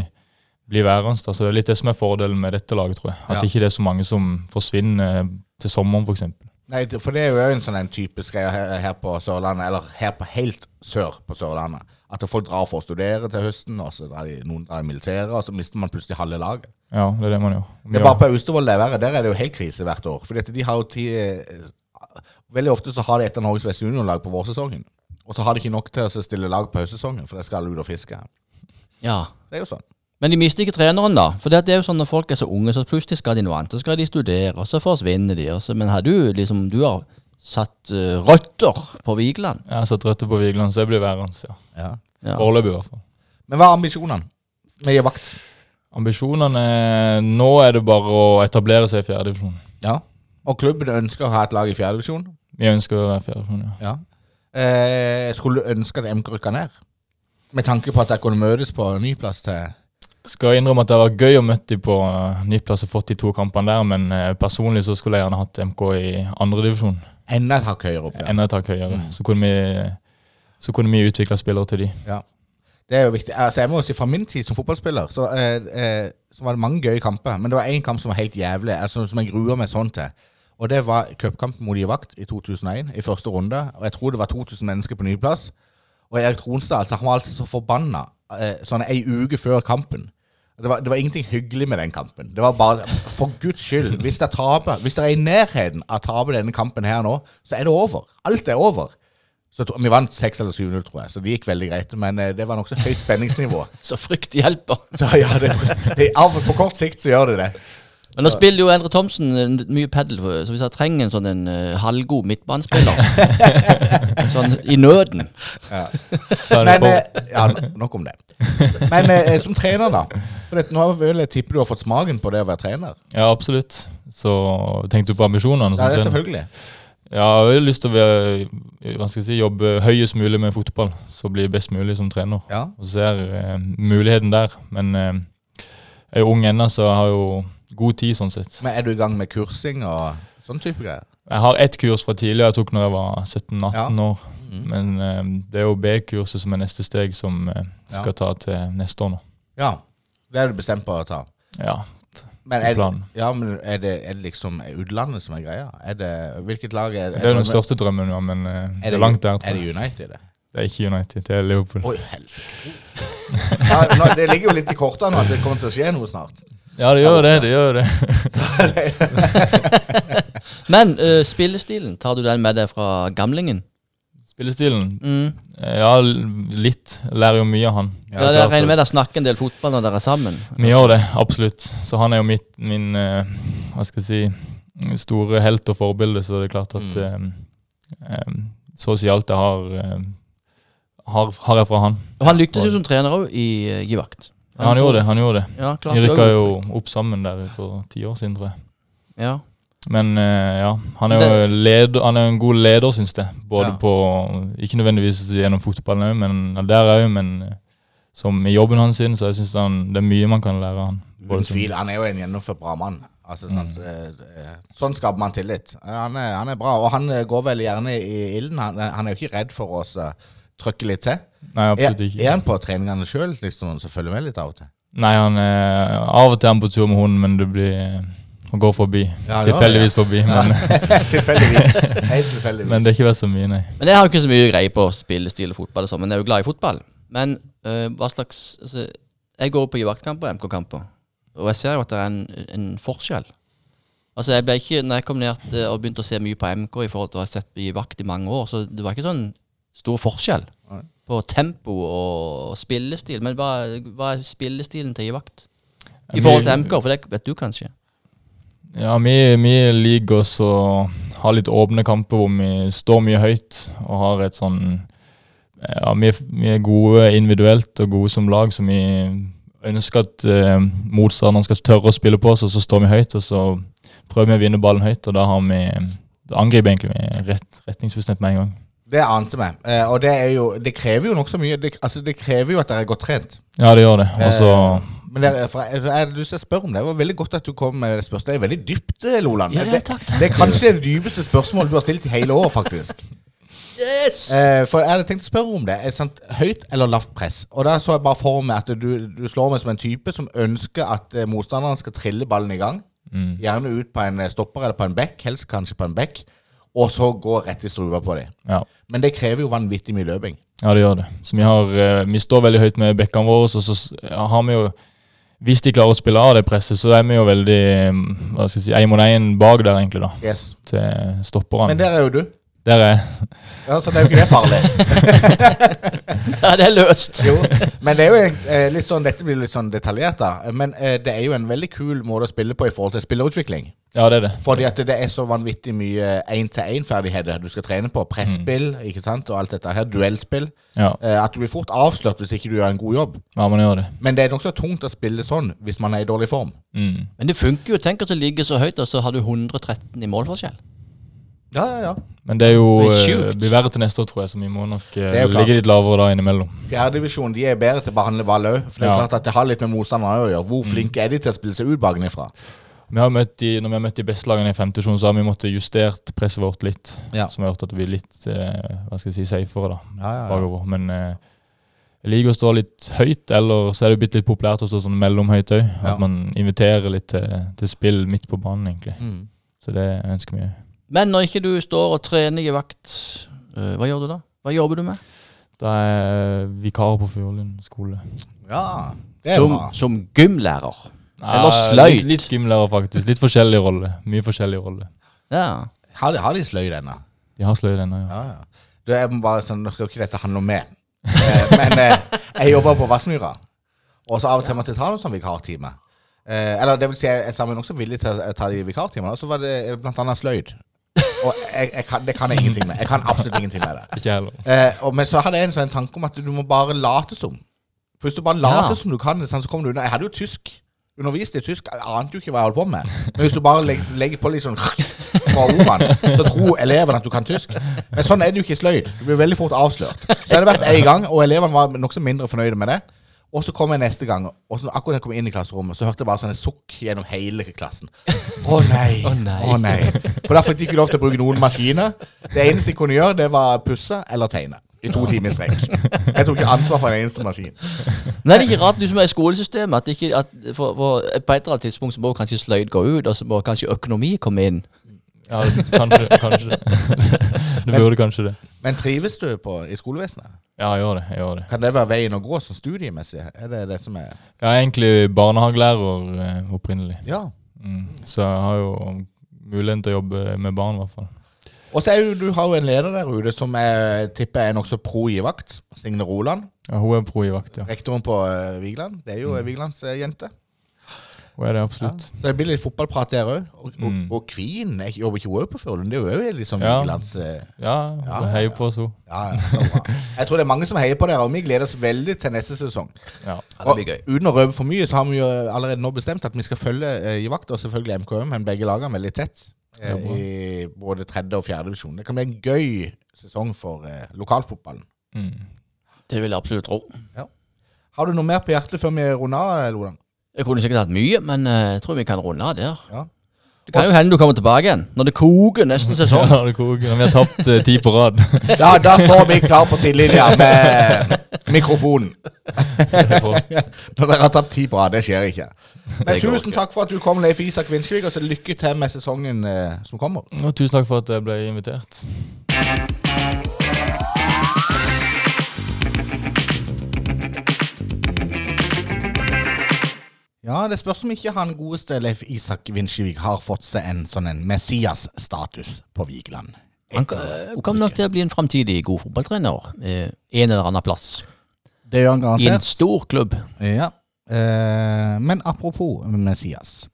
blir værende. Altså, Så det er litt det som er fordelen med dette laget, tror jeg. At Ja. ikke det er så mange som forsvinner til sommeren, f.eks. Nei, for det er jo en sånn en typisk greie her, her på Sørlandet, eller her på helt sør på Sørlandet. At folk drar for å studere til høsten, og så drar de, noen drar i militæret, og så mister man plutselig halve laget. Ja, det er det man gjør. Det er bare på Austevoll det er verre. Der er det jo helt krise hvert år. Fordi at de har jo ti, Veldig ofte så har de et av Norges beste juniorlag på vårsesongen. Og så har de ikke nok til å stille lag på høstsesongen, for de skal ut og fiske. Ja. Det er jo sånn. Men de mister ikke treneren, da. For det er jo sånn når folk er så unge, så plutselig skal de noe annet. Så skal de studere, og så forsvinner de. også. men har du liksom Du har satt uh, røtter på Vigeland? Jeg har satt røtter på Vigeland, så jeg blir værende. Ja. Ja. Ja. Foreløpig, i hvert fall. Men hva er ambisjonene med å gi vakt? Ambisjonene Nå er det bare å etablere seg i fjerdedivisjon. Ja. Og klubben ønsker å ha et lag i fjerdedivisjon. Vi ønsker å være fjerdedivisjon, ja. Ja. Eh, skulle du ønske at MK rykka ned? Med tanke på at dere kunne møtes på en ny plass til Skal innrømme at det var gøy å møte dem på uh, nyplass og fått de to kampene der, men eh, personlig så skulle jeg gjerne hatt MK i andredivisjon. enda et hakk høyere opp. Ja. Enda et hakk høyere. Så kunne vi så kunne vi utvikle spillere til de. Det er jo viktig. Altså, jeg må jo si Fra min tid som fotballspiller så, eh, eh, så var det mange gøye kamper. Men det var én kamp som var helt jævlig, altså, som jeg gruer meg sånn til. Og det var cupkampen mot Givakt i 2001, i første runde. Og jeg tror det var 2000 mennesker på ny plass. Og Erik Tronstad altså, han var altså så forbanna eh, sånn ei uke før kampen. Det var, det var ingenting hyggelig med den kampen. Det var bare For guds skyld, hvis dere taper Hvis dere er i nærheten av å tape denne kampen her nå, så er det over. Alt er over. Så Vi vant 6 eller 7-0, tror jeg, så det gikk veldig greit. Men eh, det var nokså høyt spenningsnivå. Så frykt hjelper. Så ja, det, det, av, På kort sikt så gjør det det. Men nå spiller jo Endre Thomsen eh, mye padel, så hvis jeg trenger en sånn en eh, halvgod midtbanespiller Sånn i nøden. Så er Men eh, Ja, nok om det. Men eh, som trener, da. For det, nå vil jeg tippe du har fått smaken på det å være trener. ja, absolutt. Så tenkte du på ambisjonene? Ja, det er selvfølgelig. Ja, jeg har lyst til å være, hva skal jeg si, jobbe høyest mulig med fotball, så bli best mulig som trener. Ja. Og så ser eh, muligheten der. Men eh, jeg er jo ung ennå, så jeg har jo god tid sånn sett. Men er du i gang med kursing og sånn type greier? Jeg har ett kurs fra tidligere jeg tok når jeg var 17-18 Ja. år. Men eh, det er jo B-kurset som er neste steg, som Ja. skal ta til neste år nå. Ja. Det er du bestemt på å ta. Ja, Men er, ja, men er, det, er det liksom utlandet som er greia? Er det, hvilket lag er Det Det er den største drømmen ja, men eh, det er langt der. Er det United? Det? Det er ikke United, det er Liverpool. Oi, helsike. Ja, det ligger jo litt i kortene at det kommer til å skje noe snart. Ja, det gjør det. det gjør det. Men uh, spillestilen, tar du den med deg fra gamlingen? Spillestilen? Mm. Eh, Ja, litt. Lærer jo mye av han. Ja, jeg regner med dere snakker en del fotball når dere er sammen. Vi gjør det, absolutt. Så han er jo mitt, min uh, hva skal jeg si, store helt og forbilde, så det er klart at mm. um, så å si alt jeg har, har, har jeg fra han. Og han lyktes jo som trener òg i Givakt. Ja, han gjorde det. han gjorde det. Ja, klart De rykka jo opp sammen der for ti år siden, tror jeg. Ja. Men eh, ja, han er jo leder, han er en god leder, syns jeg. Både Ja. på Ikke nødvendigvis gjennom fotballen òg, men der òg, men eh, som i jobben hans sin, så jeg syns det er mye man kan lære han. Uten tvil. Han er jo en gjennomført bra mann. Altså, sant? eh, Sånn skaper man tillit. Han er, han er bra, og han går veldig gjerne i ilden. Han, han er jo ikke redd for å trykke litt til. Nei, Er, absolutt ikke. er han på treningene sjøl, liksom, så følger med litt av og til? Nei, han er av og til er han på tur med hunden, men det blir eh, Han går forbi. Ja, Tilfeldigvis forbi, men, tilfeldigvis. Helt tilfeldigvis. men det har ikke vært så mye, nei. Men jeg har ikke så mye greie på spillestil og fotball, og sånn, men jeg er jo glad i fotball. Men øh, hva slags altså, Jeg går på Givaktkamper og MK-kamper, og jeg ser jo at det er en, en forskjell. Altså jeg ble ikke, når jeg kom ned til, og begynte å se mye på MK i forhold til å ha sett Givakt i mange år, så det var ikke sånn stor forskjell Nei. på tempo og spillestil. Men hva, hva er spillestilen til Givakt? I forhold til MK, for det vet du kanskje? Ja, vi, vi liker oss å ha litt åpne kamper hvor vi står mye høyt og har et sånn Ja, vi, vi er gode individuelt og gode som lag, så vi ønsker at eh, motstanderen skal tørre å spille på oss, og så står vi høyt, og så prøver vi å vinne ballen høyt, og da har vi Da angriper egentlig med rett, retningsbestemt med en gang. Det ante vi. Eh, og det, er jo, det krever jo nokså mye. Det, altså, det krever jo at dere er godt trent. Ja, det gjør det. Og så Eh, men det, er- for jeg, til å spørre om det. Det var veldig godt at du kom med det spørsmålet. Det er veldig dypt, eh, Loland. Ja, ja, det, takk, takk. det er kanskje det dypeste spørsmålet du har stilt i hele år, faktisk. Yes! Eh, for jeg hadde tenkt å spørre om det. Er det sant, høyt eller lavt press? Og da så jeg bare for meg at du, du slår meg som en type som ønsker at eh, motstanderen skal trille ballen i gang. mm. Gjerne ut på en eh, stopper eller på en bekk, helst kanskje på en bekk. Og så gå rett i strupa på dem. Ja. Men det krever jo vanvittig mye løping. Ja, det gjør det. Så vi, har, eh, vi står veldig høyt med bekkene våre, og så har vi jo Hvis de klarer å spille av det presset, så er vi jo veldig mm, hva skal jeg si, én mot én bak der, egentlig, da. Yes. Til stopperne. Men der er jo du. Der er Ja, så det er jo ikke det farlig. Ja, det er løst. Jo, men det er jo eh, litt sånn, dette blir litt sånn detaljert, da. Men eh, det er jo en veldig kul måte å spille på i forhold til spillerutvikling. Ja, det er det. Fordi at det er så vanvittig mye én-til-én-ferdigheter du skal trene på. Presspill ikke sant, og alt dette her. Duellspill. Ja, Eh, at du blir fort avslørt hvis ikke du gjør en god jobb. ja man gjør det. Men det er nokså tungt å spille sånn hvis man er i dårlig form. Mm. Men det funker jo. Tenk at du ligger så høyt, og så har du 113 i målforskjell. Ja, ja, ja. Men det er jo Det eh, blir verre til neste år, tror jeg, så vi må nok eh, Det ligge litt lavere da innimellom. Fjerdedivisjon de er bedre til å behandle ball òg. For det er Ja. klart at det har litt med motstanderne å gjøre. Hvor Mm. flinke er de til å spille seg ut bakenfra? Vi har møtt de, når vi har møtt de beste lagene i femtesjon, så har vi måttet justert presset vårt litt. Ja. Som har gjort at vi er litt eh, hva skal jeg si, safere da, Ja, ja, ja. bakover. Men eh, jeg liker å stå litt høyt, eller så er det blitt litt populært å stå sånn mellomhøyt òg. At man inviterer litt til, til spill midt på banen, egentlig. Mm. Så det ønsker vi. Men når ikke du står og trener i vakt, øh, hva gjør du da? Hva jobber du med? Da er vikar på Fjordlund skole. ja det er Som, bra. som gymlærer. Eller Ja, sløyd. Litt, litt gymlærer, faktisk. Litt forskjellig rolle. Mye forskjellig rolle. Ja. Har de, har de sløyd ennå? De har sløyd ennå, ja. Ja, ja. Du, jeg må bare sånn, Nå skal jo ikke dette handle om meg, eh, men eh, jeg jobber på Vassmyra. Og så av og til måtte jeg ta noen sånn vikartime. Eh, eller det vil si, jeg, jeg er sammen også villig til å ta de vikartimene. Og så var det eh, blant annet sløyd. Og jeg, jeg kan, det kan jeg ingenting med. Jeg kan absolutt ingenting med det. Ikke heller. Eh, og, men så hadde jeg en sånn tanke om at du må bare late som. For hvis du bare later Ja. som du kan sånn, så kommer du unna. Jeg hadde jo tysk. Undervist i tysk. Jeg ante jo ikke hva jeg holdt på med. Men hvis du bare legger, legger på litt sånn fra ordene, så tror elevene at du kan tysk. Men sånn er det jo ikke i sløyd. Du blir veldig fort avslørt. Så jeg hadde vært en gang, og elevene var nokså mindre fornøyde med det. Og så kom jeg neste gang, og så akkurat jeg kom inn i klasserommet, så hørte jeg bare sånne sukk gjennom hele klassen. Å nei, Å nei. Oh, nei. For da fikk de ikke lov til å bruke noen maskiner. Det eneste de kunne gjøre, det var pusse eller tegne. I to timer i strekk. Jeg tok ikke ansvar for en eneste maskin. Men er det ikke rart du som er i skolesystemet, at, ikke, at for, for på et eller annet tidspunkt så må kanskje sløyd gå ut, og så må kanskje økonomi komme inn? Ja, kanskje. kanskje. Det burde kanskje det. Men trives du på, i skolevesenet? Ja, jeg gjør det. jeg gjør det. Kan det være veien å gå sånn studiemessig? Er det det som er Jeg er egentlig barnehagelærer eh, opprinnelig. Ja. Mm. Så jeg har jo muligheten til å jobbe med barn, i hvert fall. Og så er jo, du har jo en leder der ute som jeg tipper er nokså pro i vakt. Signe Roland. Ja, hun er pro i vakt, ja. Rektoren på uh, Vigeland. Det er jo mm. Vigelands eh, jente. Hun er det Ja. Så det blir litt fotballprat der òg. Og, og, Mm. og Queen jeg jobber ikke hun òg på Fjordlund? Det er jo òg liksom Ja. Vigelands eh, Ja, Ja, heier på oss, hun. Ja, ja, så bra. Jeg tror det er mange som heier på dere, og vi gleder oss veldig til neste sesong. Ja. Og uten å røpe for mye, så har vi jo allerede nå bestemt at vi skal følge eh, i vakt, og selvfølgelig MKM, men begge lagene veldig tett. eh, I både tredje og fjerde divisjon. Det kan bli en gøy sesong for eh, lokalfotballen. Mm. Det vil jeg absolutt tro. Har du noe mer på hjertet før vi runder av, Lodan? Jeg kunne sikkert hatt mye, men eh, jeg tror vi kan runde av der. Ja. Det kan jo hende du kommer tilbake igjen, når det koker nesten sesong. Ja, det koker. Vi har tapt uh, ti på rad. Ja, da står vi klar på sidelinja med mikrofonen. Når dere har tapt ti på rad, det skjer ikke. Men går tusen ikke. takk for at du kom, Leif Isak Vindsvik, og så lykke til med sesongen eh, som kommer. Og tusen takk for at jeg ble invitert. Ja, det spørs om ikke han godeste Leif Isak Vinskjevik har fått seg en sånn en Messias-status på Vigeland. Han kan- kommer nok til å bli en framtidig god fotballtrener. eh, En eller annen plass. Det gjør han garantert. I en stor klubb. Ja. Eh, men apropos Messias.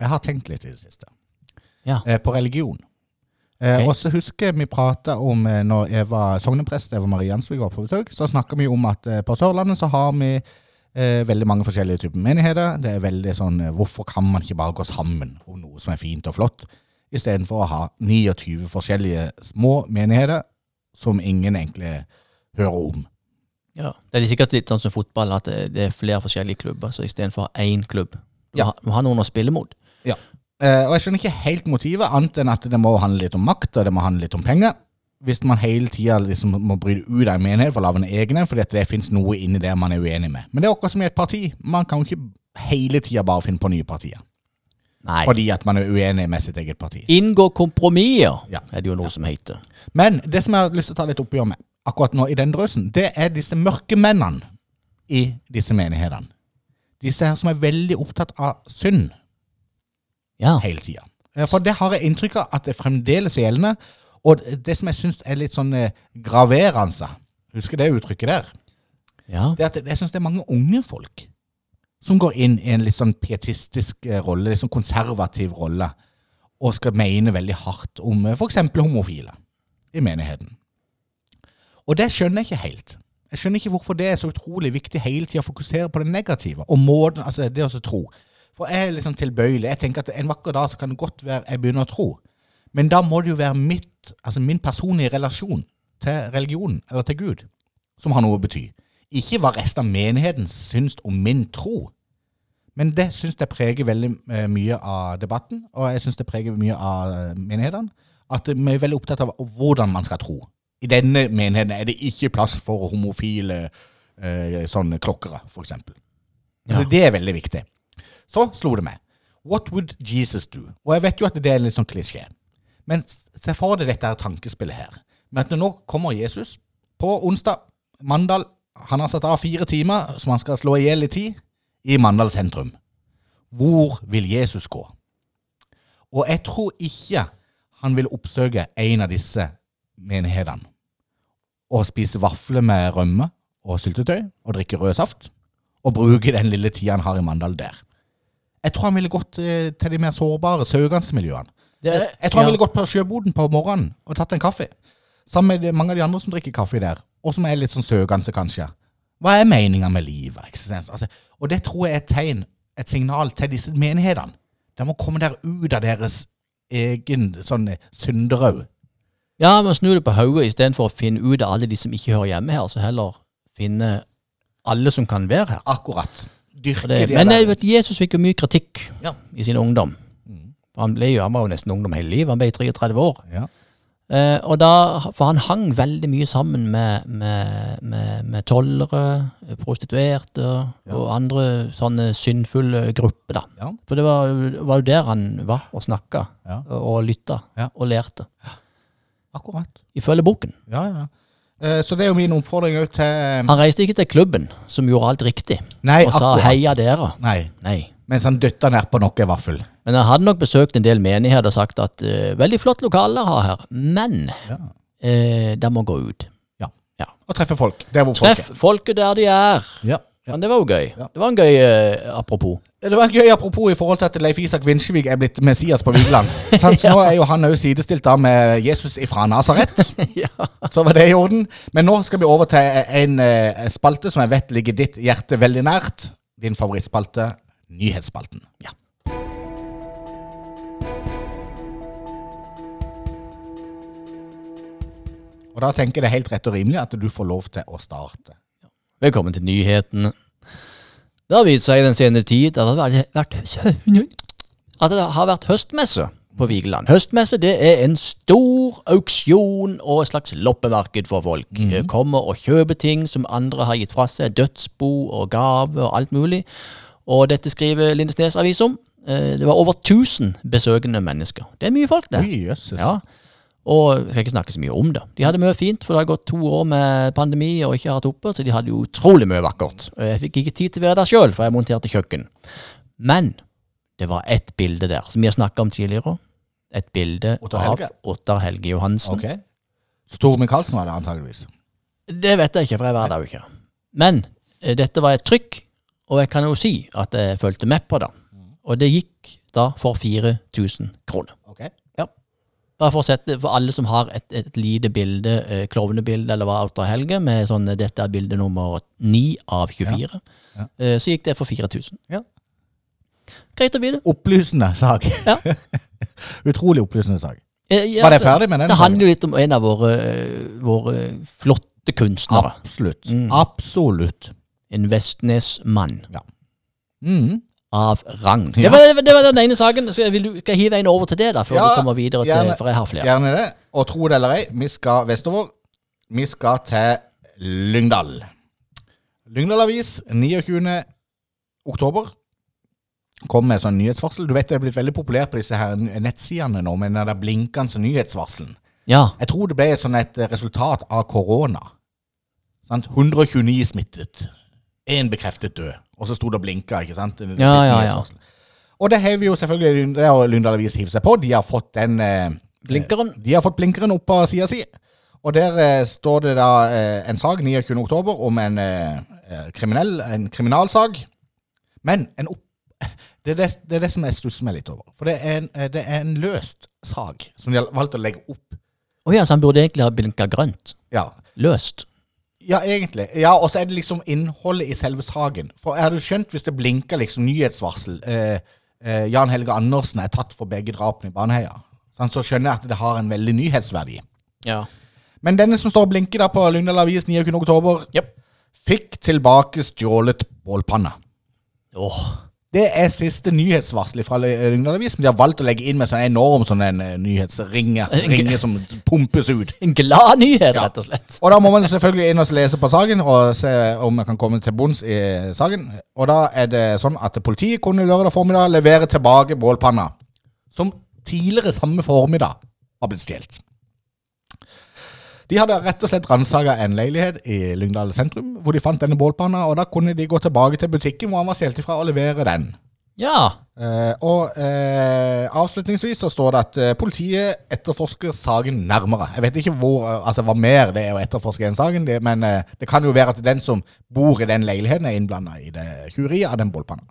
Jeg har tenkt litt i det siste. Ja. Eh, på religion. Okay. Og så husker jeg vi prata om når jeg var sogneprest Eva Marie Jansvik var på besøk, så snakka vi om at eh, på Sørlandet så har vi eh, veldig mange forskjellige typer menigheter. Det er veldig sånn eh, Hvorfor kan man ikke bare gå sammen om noe som er fint og flott, istedenfor å ha 29 forskjellige små menigheter som ingen egentlig hører om? Ja. Det er sikkert litt sånn som fotball, at det, det er flere forskjellige klubber, så istedenfor én klubb. Du Ja. må ha noen å spille mot. Ja. Eh, og jeg skjønner ikke helt motivet, annet enn at det må handle litt om makt, og det må handle litt om penger. Hvis man hele tida liksom må bryte ut av en menighet for å lage en egen en, fordi det fins noe inni der man er uenig med. Men det er akkurat som i et parti. Man kan jo ikke hele tida bare finne på nye partier. Nei. fordi at man er uenig med sitt eget parti. Inngå kompromisser, Ja. er det jo noe som heter. Men det som jeg har lyst til å ta litt oppgjør med akkurat nå i den drøsen, det er disse mørkemennene i disse menighetene. Disse her som er veldig opptatt av synd Ja. hele tida. For det har jeg inntrykk av at det fremdeles er gjeldende. Og det som jeg syns er litt sånn eh, graverende, husker det uttrykket der, ja. det er at jeg syns det er mange unge folk som går inn i en litt sånn pietistisk eh, rolle, litt sånn konservativ rolle, og skal mene veldig hardt om f.eks. homofile i menigheten. Og det skjønner jeg ikke helt. Jeg skjønner ikke hvorfor det er så utrolig viktig hele tida å fokusere på det negative, og måten, altså det å så tro. For jeg er liksom tilbøyelig. Jeg tenker at en vakker dag så kan det godt være jeg begynner å tro. Men da må det jo være mitt, altså min personlige relasjon til religionen, eller til Gud, som har noe å bety. Ikke hva resten av menigheten syns om min tro. Men det syns jeg preger veldig eh, mye av debatten, og jeg syns det preger mye av eh, menighetene. At vi er veldig opptatt av hvordan man skal tro. I denne menigheten er det ikke plass for homofile eh, sånne klokkere, f.eks. Ja. Altså, det er veldig viktig. Så slo det meg. What would Jesus do? Og jeg vet jo at det er en litt sånn klisjé. Men se for deg dette her tankespillet her. Men at nå kommer Jesus på onsdag. Mandal. Han har satt av fire timer som han skal slå i hjel i tid, i Mandal sentrum. Hvor vil Jesus gå? Og jeg tror ikke han vil oppsøke en av disse menighetene og spise vafler med rømme og syltetøy og drikke rød saft og bruke den lille tida han har i Mandal der. Jeg tror han ville gått eh, til de mer sårbare søgansmiljøene. Det- Jeg tror han ville gått på sjøboden på morgenen og tatt en kaffe. Sammen med mange av de andre som drikker kaffe der, og som er litt sånn søkende, kanskje. Hva er meninga med livet? eksistens? Altså, og det tror jeg er et tegn, et signal til disse menighetene. De må komme der ut av deres egen sånn synderau. Ja, men snu det på hodet istedenfor å finne ut av alle de som ikke hører hjemme her, så heller finne alle som kan være her. Akkurat. Dyrke det, de men jeg vet, Jesus fikk jo mye kritikk Ja. i sin ungdom. For Han, ble jo, han var jo nesten ungdom hele livet. Han ble 33 år. Ja. Eh, og da, for han hang veldig mye sammen med, med, med, med tollere, prostituerte og andre sånne syndfulle grupper. da. Ja. For det var, var jo der han var og snakka Ja. og, og lytta Ja. og lærte. Akkurat. Ifølge boken. Ja, ja. Eh, Så det er jo min oppfordring òg til Han reiste ikke til klubben, som gjorde alt riktig, Nei, og sa akkurat. 'heia dere'. Nei, Nei. mens han døtta nedpå noe vaffel. Men jeg hadde nok besøkt en del menigheter og sagt at eh, 'veldig flott lokale dere har her', men Ja. eh, de må gå ut. Og treffe folk. Der hvor folk Treff folket der de er. Ja. Ja. Men det var jo gøy. Ja. Det var en gøy eh, apropos. Det var gøy apropos i forhold til at Leif Isak Vinsjevik er blitt Messias på Vigeland. Sant? Så nå er jo han òg sidestilt da med Jesus ifra Nasaret. ja. Så var det i orden. Men nå skal vi over til en eh, spalte som jeg vet ligger ditt hjerte veldig nært. Din favorittspalte, Nyhetsspalten. Ja. Da tenker jeg det er helt rett og rimelig at du får lov til å starte. Velkommen til nyhetene. Det har vist seg i den senere tid at det har vært, at det har vært høstmesse på Vigeland. Høstmesse det er en stor auksjon og et slags loppemarked for folk. Kommer og kjøper ting som andre har gitt fra seg. Dødsbo og gave og alt mulig. Og dette skriver Lindesnes avis om. Eh, Det var over 1000 besøkende mennesker. Det er mye folk, det. Oi, jøsses. Ja. Og jeg skal ikke snakke så mye om det. De hadde mye fint, for det har gått to år med pandemi og ikke hatt oppe, så de hadde utrolig mye vakkert. Jeg fikk ikke tid til å være der sjøl, for jeg monterte kjøkken. Men det var ett bilde der, som vi har snakka om tidligere. Et bilde Ottar av? Ottar Helge Johansen. Ok. Så Tore Michaelsen var det antageligvis. Det vet jeg ikke, for jeg var der jo ikke. Men eh, dette var et trykk, og jeg kan jo si at jeg fulgte med på det. Og det gikk da for 4000 kroner. Bare for å sette, for alle som har et, et lite bilde, eh, klovnebilde eller hva, Outer Helge, med sånn, eh, dette er bilde nummer 9 av 24, Ja. eh, så gikk det for 4000. Ja. Greit å vite. Opplysende sak. Ja. Utrolig opplysende sak. Eh, ja, Var det ferdig med den Det handler jo litt om en av våre, eh, våre flotte kunstnere. Absolutt. Mm. Absolutt. En Vestnes-mann Mm. Av rang. Ja. Det, var, det var den ene saken. Så vil du, skal hive en over til det, da, før Ja, du kommer videre til gjerne. For jeg har flere. Gjerne det. Og tro det eller ei, vi skal vestover. Vi skal til Lyngdal. Lyngdal Avis 29. oktober kom med sånn nyhetsvarsel. Du vet det er blitt veldig populært på disse her nettsidene nå med den der blinkende nyhetsvarselen. Ja. Jeg tror det ble sånn et resultat av korona. 129 smittet. Én bekreftet død. Og så sto det og blinka, ikke sant? Den Ja, ja, ja. Og det har vi jo selvfølgelig Det har Lyndal Avis hivd seg på. De har fått den eh, Blinkeren. De har fått blinkeren opp på sida si. Og der eh, står det da eh, en sak 29. oktober om en eh, eh, kriminell, en kriminalsak. Men en opp... Det er det, det er det som jeg stusser meg litt over. For det er en, eh, det er en løst sak som de har valgt å legge opp. Å ja, så han burde egentlig ha blinka grønt. Ja, Løst. Ja, egentlig. Ja, Og så er det liksom innholdet i selve saken. For jeg hadde skjønt hvis det blinka liksom nyhetsvarsel eh, eh, Jan Helge Andersen er tatt for begge drapene i Baneheia. Sånn, Så skjønner jeg at det har en veldig nyhetsverdi. Ja. Men denne som står og blinker da på Lyngdal Avis 29. oktober, fikk tilbake stjålet bålpanne. Åh. Det er siste nyhetsvarsel fra Lyngdal Avis, men de har valgt å legge inn med sånn enorm sånn en eh, nyhetsringe ringe som pumpes ut. En glad nyhet, rett og slett. Og da må man selvfølgelig inn og lese på saken og se om man kan komme til bunns i saken. Og da er det sånn at politiet kunne lørdag formiddag levere tilbake bålpanna, som tidligere samme formiddag var blitt stjålet. De hadde rett og slett ransaka en leilighet i Lyngdal sentrum, hvor de fant denne bålpanna, og da kunne de gå tilbake til butikken hvor han var stjålet ifra, og levere den. Ja. Eh, og eh, avslutningsvis så står det at eh, politiet etterforsker saken nærmere. Jeg vet ikke hvor, eh, altså hva mer det er å etterforske den saken, det, men eh, det kan jo være at den som bor i den leiligheten er innblanda i det tjuveriet av den bålpanna.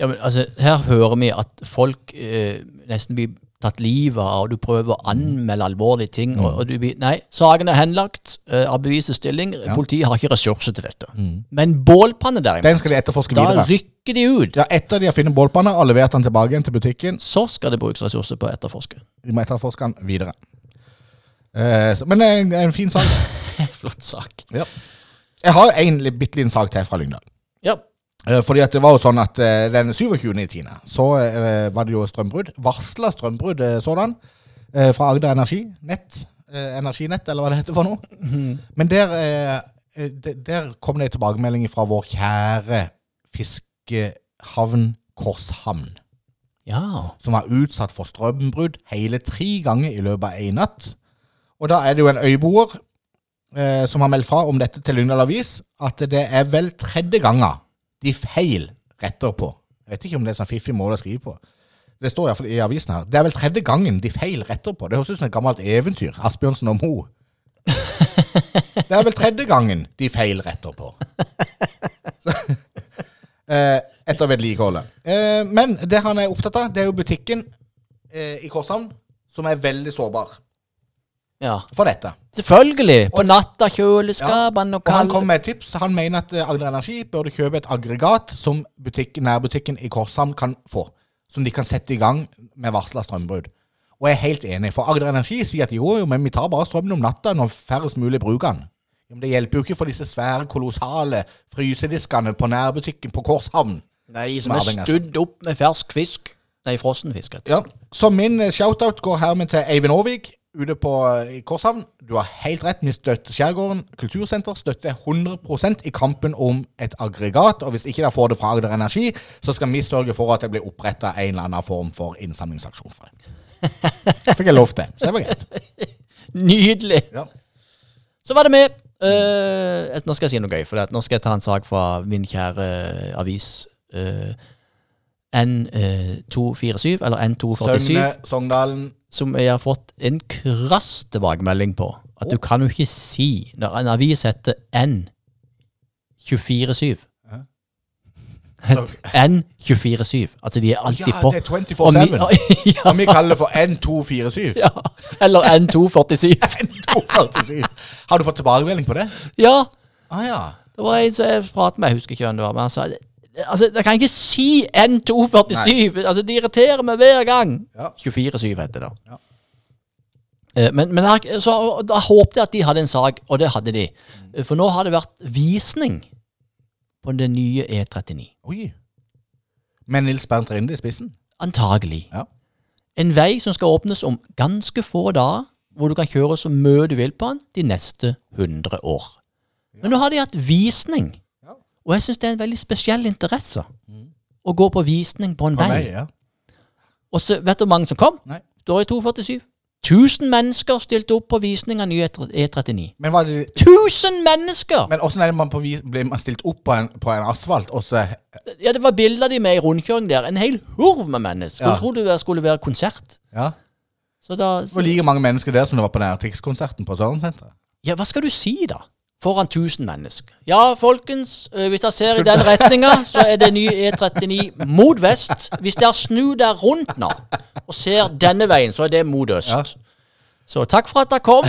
ja men altså, her hører vi at folk eh, nesten blir tatt livet av, og du prøver å anmelde alvorlige ting. Og, og du Nei, saken er henlagt uh, av bevisets stilling. Politiet har ikke ressurser til dette. Men bålpanne, derimot, Den skal de etterforske da videre. rykker de ut. Ja, Etter de har funnet bålpanna og levert den tilbake igjen til butikken, Så skal det brukes ressurser på å etterforske. de må etterforske den videre. Uh, så, men det er en, en fin sak. Flott sak. Ja. Jeg har en bitte liten sak til fra Lyngdal. Ja. Eh, Fordi at det var jo sånn at eh, den 27.10. så eh, var det jo strømbrudd. Varsla strømbrudd sådan. Fra Agder Energi. Nett. Energinett, eller hva det heter for noe. Men der, der kom det en tilbakemelding fra vår kjære fiskehavn Korshamn. Ja. Som var utsatt for strømbrudd hele tre ganger i løpet av én natt. Og da er det jo en øyboer som har meldt fra om dette til Lyngdal Avis, at det er vel tredje gangen de feil retter på. Jeg vet ikke om det er sånn fiffig måte å skrive på. Det står iallfall i avisen her. Det er vel tredje gangen de feil retter på. Det høres ut som et gammelt eventyr. Asbjørnsen og Moe. Det er vel tredje gangen de feil retter på. Eh, etter vedlikeholdet. Eh, men det han er opptatt av, det er jo butikken eh, i Korshavn, som er veldig sårbar ja. for dette. Selvfølgelig. På natta, kjøleskapene og Og han kom med et tips. Han mener at eh, Agder Energi burde kjøpe et aggregat som butikk, nærbutikken i Korshavn kan få. Som de kan sette i gang med varsla strømbrudd. Og jeg er helt enig, for Agder Energi sier at jo, jo, men vi tar bare strømmen om natta når færrest mulig bruker den. Men det hjelper jo ikke for disse svære, kolossale frysediskene på nærbutikken på Korshavn. Nei, som er avhengig studd opp med fersk fisk. Nei, frossen fisk. Ja, Så min eh, shoutout går hermed til Eivind Aarvik ute på eh, Korshavn. Du har helt rett. Vi støtter Skjærgården kultursenter. Støtter 100% i kampen om et aggregat. Og hvis ikke de får det fra Agder Energi, så skal vi sørge for at det blir oppretta en eller annen form for innsamlingsaksjon for det. Fikk jeg lov til, så det var greit. Nydelig. Ja. Så var det med. Uh, nå skal jeg si noe gøy, for nå skal jeg ta en sak fra min kjære eh, avis. eh, N247, eller N247, Søgne, Sogndalen. som jeg har fått en krass tilbakemelding på. At du kan jo ikke si, når en avis heter N247 N247. Altså, de er alltid Ja, på. det er 24/7. Og ja, Og vi kaller det for N247. ja, eller N247. N247. Har du fått tilbakemelding på det? Ja, Ah ja. det var en som jeg pratet med, jeg husker ikke hvem det var, men han sa Altså, jeg kan ikke si N247! Altså, De irriterer meg hver gang. Ja. 24-7 heter det. Ja. Eh, Men, men jeg, så, da håpte jeg at de hadde en sak, og det hadde de. Eh, For nå har det vært visning på den nye E39. Oi. Med Nils Bernt Rinde i spissen? Antagelig. Ja. En vei som skal åpnes om ganske få dager, hvor du kan kjøre så mye du vil på den de neste 100 år. Men nå har de hatt visning. Og jeg syns det er en veldig spesiell interesse. å gå på visning på en På vei. vei, ja. Og så vet du hvor mange som kom? Nei. Står i 247. 1000 mennesker stilte opp på visning av ny E39. Men, var det, 1000 mennesker! men åssen er det man på vis, blir man stilt opp på en, på en asfalt, og så Ja, det var bilder de med i rundkjøring der. En hel hurv med mennesker. Ja. Jeg trodde det skulle være konsert. Ja. Så da Det var like mange mennesker der som det var på den Tix-konserten på Sørlandssenteret. Ja, hva skal du si, da? Foran 1000 mennesker. Ja, folkens, øh, hvis dere ser i den retninga, så er det ny E39 mot vest. Hvis dere snur der rundt nå og ser denne veien, så er det mot øst. Ja. Så takk for at dere kom.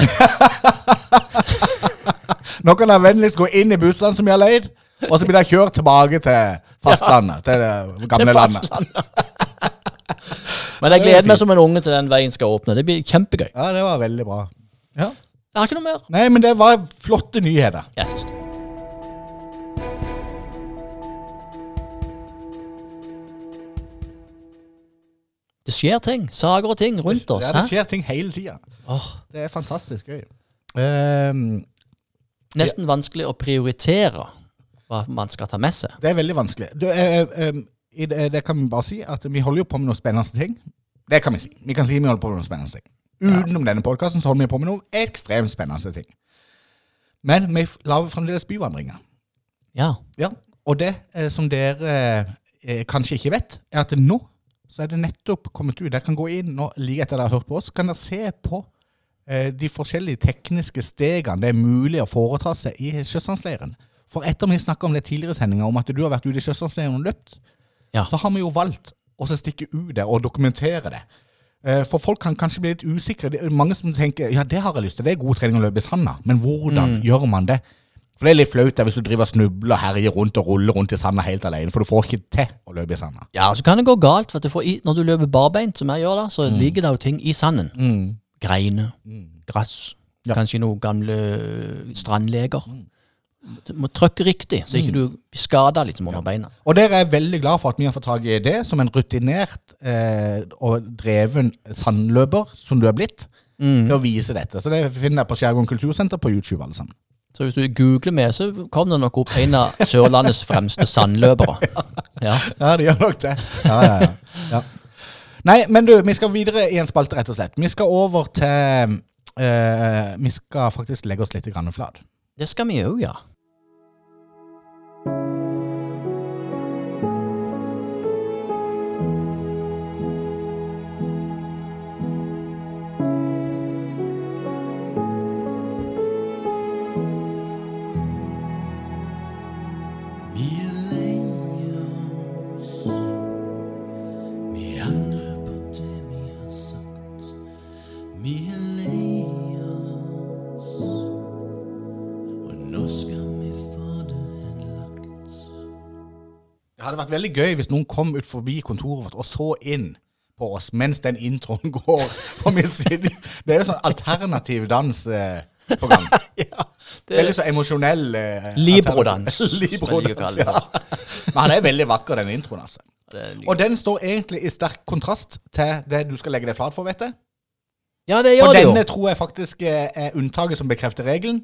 Nå kan dere vennligst gå inn i bussene som vi har leid, og så blir dere kjørt tilbake til fastlandet. Til det gamle til landet. Men jeg gleder meg som en unge til den veien skal åpne. Det blir kjempegøy. Ja, det var veldig bra. Ja. Jeg har ikke noe mer. Nei, men det var flotte nyheter. Jeg synes det. Det skjer ting. Sager og ting rundt oss. Ja, det skjer ting hele tida. Åh, Det er fantastisk gøy. Um, nesten vanskelig å prioritere hva man skal ta med seg. det er veldig vanskelig. Du, uh, um, i det, det kan vi bare si at vi holder jo på med noen spennende ting. Det kan vi si. Vi kan si vi holder på med noen spennende ting. Utenom denne podkasten så holder vi på med noen ekstremt spennende ting. Men vi lager fremdeles byvandringer. Ja. Ja, og det eh, som dere eh, kanskje ikke vet, er at nå så er det nettopp kommet ut. Dere kan gå inn og like etter dere har hørt på oss, kan dere se på eh, de forskjellige tekniske stegene det er mulig å foreta seg i sjøsandsleiren. For etter vi snakka om det tidligere i sendinga, om at du har vært ute i sjøsandsleiren og løpt, Ja. så har vi jo valgt å stikke ut der og dokumentere det. Eh, For folk kan kanskje bli litt usikre. Det er mange som tenker ja, det har jeg lyst til, det er god trening å løpe i sanda, men hvordan gjør man det? For det er litt flaut hvis du driver snubler og herjer rundt og ruller rundt i sanda helt alene, for du får ikke til å løpe i sanda. ja, så kan det gå galt. For at du får i, når du løper barbeint, som jeg gjør da, så ligger det jo ting i sanden. Greiner, gress, Ja. kanskje noen gamle strandleger. Du må trykke riktig, så ikke du skader liksom under beina. Og dere er veldig glad for at vi har fått tak i det som en rutinert eh, og dreven sandløper, som du er blitt, til å vise dette. Så det finner dere på Skjærgården kultursenter på YouTube, alle sammen. Så hvis du googler med, så kommer det nok opp en av Sørlandets fremste sandløpere. Ja. Ja, det gjør nok det. Ja, ja, ja. ja. Nei, men du, vi skal videre i en spalte, rett og slett. Vi skal over til eh, Vi skal faktisk legge oss litt grann flat. Det skal vi òg, ja. Hadde vært veldig gøy hvis noen kom ut forbi kontoret vårt og så inn på oss mens den introen går. For vi sitter, det er jo sånn alternativ dans eh, på gang. Veldig så emosjonell eh, Librodans, Librodans, ja. Men han er veldig vakker, den introen. altså. Og den står egentlig i sterk kontrast til det du skal legge deg flat for, vet jeg. Ja, det For gjør det jo. denne tror jeg faktisk er er unntaket som bekrefter regelen.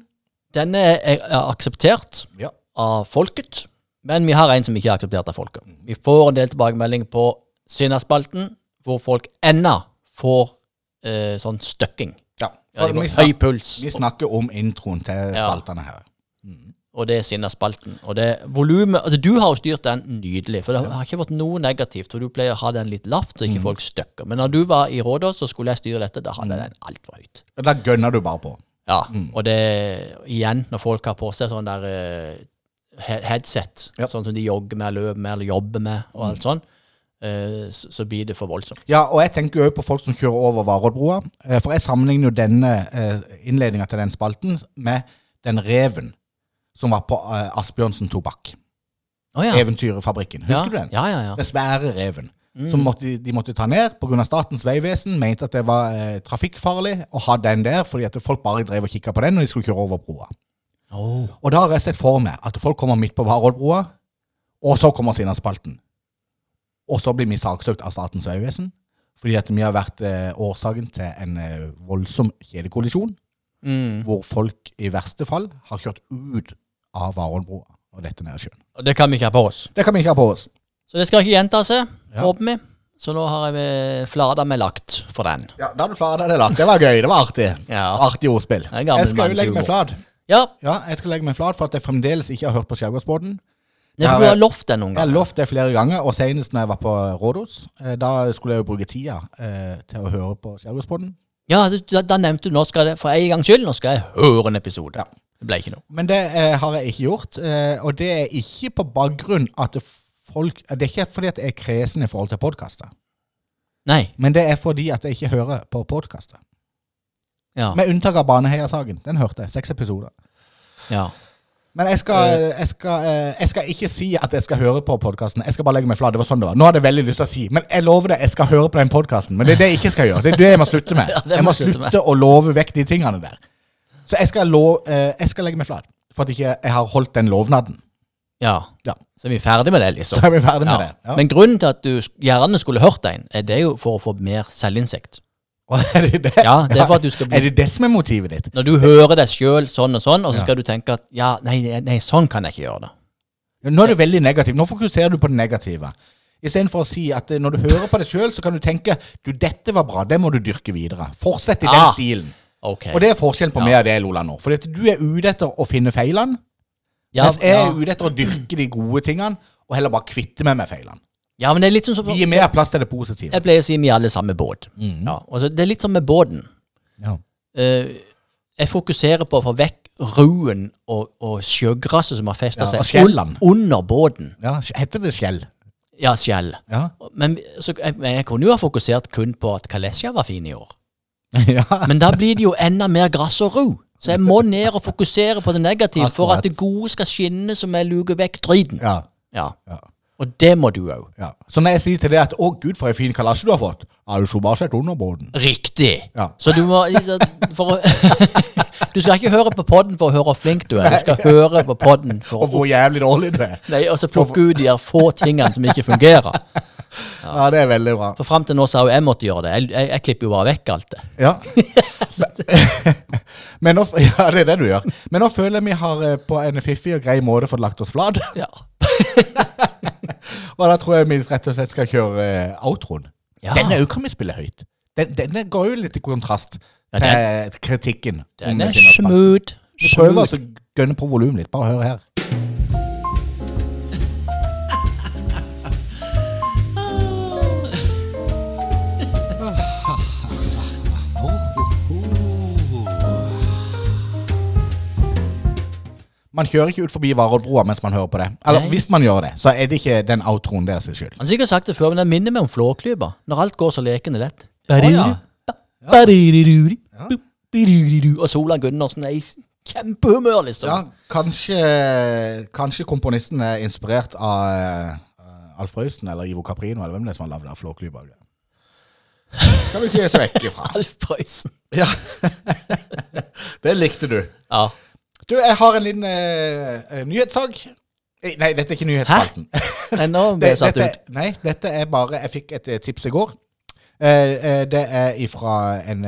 Denne er akseptert Ja. av folket, men vi har en som ikke er akseptert av folket. Vi får en del tilbakemelding på Sinnaspalten, hvor folk ennå får eh, sånn støkking. ja. Ja, vi, høy puls, vi snakker om introen til Ja. spaltene her. og det er Sinnaspalten. Og det volumet Altså, du har jo styrt den nydelig, for det har ikke vært noe negativt, for du pleier å ha den litt lavt, så ikke folk støkker. Men når du var i rådet, så skulle jeg styre dette, da hadde jeg den altfor høyt. Da gønner du bare på. Ja, og det igjen, når folk har på seg sånn der eh, headset, Ja. sånn som de jogger med, løper med eller jobber med, og alt sånn, eh, så, så blir det for voldsomt. Ja, og jeg tenker jo på folk som kjører over Varoddbrua. Eh, For jeg sammenligner jo denne eh, innledninga til den spalten med den reven som var på eh, Asbjørnsen tobakk. Oh, ja. Eventyrfabrikken. Husker du den? Ja, ja, ja. Den svære reven. Som måtte, de- måtte ta ned pga. Statens vegvesen. Mente at det var trafikkfarlig å ha den der, fordi at folk bare drev og kikka på den når de skulle kjøre over broa. Oh. Og da har jeg sett for meg at folk kommer midt på Varoddbrua, og så kommer Sinnasspalten. Og så blir vi saksøkt av Statens vegvesen, fordi at vi har vært eh, årsaken til en eh, voldsom kjedekollisjon, Mm. hvor folk i verste fall har kjørt ut av Varoddbrua og dette ned i sjøen. Og det kan vi ikke ha på oss. Det kan vi ikke ha på oss. Så det skal ikke gjenta seg, Ja. håper vi. Så nå har jeg flada meg lagt for den. Ja, Da har du flada deg lagt. Det var gøy. Det var artig. Ja. Artig ordspill. Jeg skal jo legge meg flat. Ja, Ja, jeg skal legge meg flat for at jeg fremdeles ikke har hørt på Skjærgårdsbåten. Ja, for du har lovt det noen Jeg har ganger. lovt det flere ganger, og senest når jeg var på Rådhus. eh, Da skulle jeg jo bruke tida eh, til å høre på Skjærgårdsbåten. Ja, da, da nevnte du nå skal det, for en gangs skyld, nå skal jeg høre en episode. Ja. Det ble ikke noe. Men det eh, har jeg ikke gjort, eh, og det er ikke på bakgrunn at folk Det er ikke fordi at jeg er kresen i forhold til podkaster, men det er fordi at jeg ikke hører på podkaster. Ja. Med unntak av Baneheia-saken. Den hørte jeg. Seks episoder. ja. Men jeg skal, jeg, skal, eh, jeg skal ikke si at jeg skal høre på podkasten. Jeg skal bare legge meg flat. Det var sånn det var. Nå hadde jeg veldig lyst til å si, men jeg lover deg, jeg skal høre på den podkasten. Men det er det jeg ikke skal gjøre. Det er det jeg må slutte med. Ja, Jeg må slutte med. å love vekk de tingene der. Så jeg skal, lov, eh, jeg skal legge meg flat. For at ikke jeg har holdt den lovnaden. ja. Ja. Så er vi ferdig med det, liksom. Så er vi ferdig med Ja. det. Men grunnen til at du gjerne skulle hørt deg, er det jo for å få mer selvinnsikt. Er det det? Ja, det er for at du skal Er det det som er motivet ditt? Når du hører deg sjøl sånn og sånn, og så skal du tenke at ja, nei, nei, sånn kan jeg ikke gjøre det. Nå er du veldig negativ. Nå fokuserer du på det negative. Istedenfor å si at eh, når du hører på deg sjøl, så kan du tenke du, dette var bra, det må du dyrke videre. Fortsett i den Ah. stilen. Okay. Og det er forskjellen på Ja. meg og deg, Lola, nå. For du er ute etter å finne feilene, ja, mens jeg ja. er ute etter å dyrke de gode tingene, og heller bare kvitte meg med feilene. Ja, men det er litt sånn som Gi mer plass til det positive. Jeg pleier å si vi er alle samme båt. Mm. Ja, altså, det er litt som med båten. Ja. Eh, jeg fokuserer på å få vekk ruen og, og sjøgresset som har festa Ja, og seg skjellene. under båten. Ja, heter det skjell? Ja, skjell. Ja. Men, så, jeg, men jeg kunne jo ha fokusert kun på at Kalesja var fin i år. ja. Men da blir det jo enda mer gress og ru. Så jeg må ned og fokusere på det negative for Akkurat. at det gode skal skinne som jeg luker vekk driten. ja. Ja. Ja. Og det må du òg. ja. Så når jeg sier til deg at 'Å, gud, for en fin kalasje du har fått', har du så bare sett underbåten? Riktig. Ja. Så du må liksom, for Du skal ikke høre på podden for å høre hvor flink du er. Du skal høre på podden for Og hvor jævlig dårlig du er. Nei, og så plukke ut de her få tingene som ikke fungerer. Ja, det er veldig bra. For fram til nå så har jo jeg måttet gjøre det. Jeg, jeg, jeg klipper jo bare vekk alt det. Ja. Men nå, ja, det er det du gjør. Men nå føler jeg vi har eh, på en fiffig og grei måte fått lagt oss flat. Ja. Og da tror jeg vi rett og slett skal kjøre eh, outroen. Ja. Denne òg kan vi spille høyt. Den, denne går jo litt i kontrast Ja, til kritikken. Den er smooth. Vi prøver å gønne på volumet litt. Bare hør her. Man kjører ikke ut forbi Varoddbrua mens man hører på det. Eller Nei. hvis man gjør det, så er det ikke den outroen deres skyld. Han har sikkert sagt det før, men det minner meg om Flåklypa. Når alt går så lekende lett. Og Solan Gundersen er i kjempehumør, liksom. Ja, kanskje, kanskje komponisten er inspirert av uh, Alf Prøysen eller Ivo Caprino, eller hvem det er som har lagd Flåklypa. Skal du ikke se vekk ifra. Alf Prøysen. Ja. det likte du. Ja. Du, jeg har en liten eh, nyhetssak. Eh, Nei, dette er ikke nyhetsspalten. Nei, nå ble jeg satt dette, ut. nei, dette er bare Jeg fikk et tips i går. Uh, det er ifra en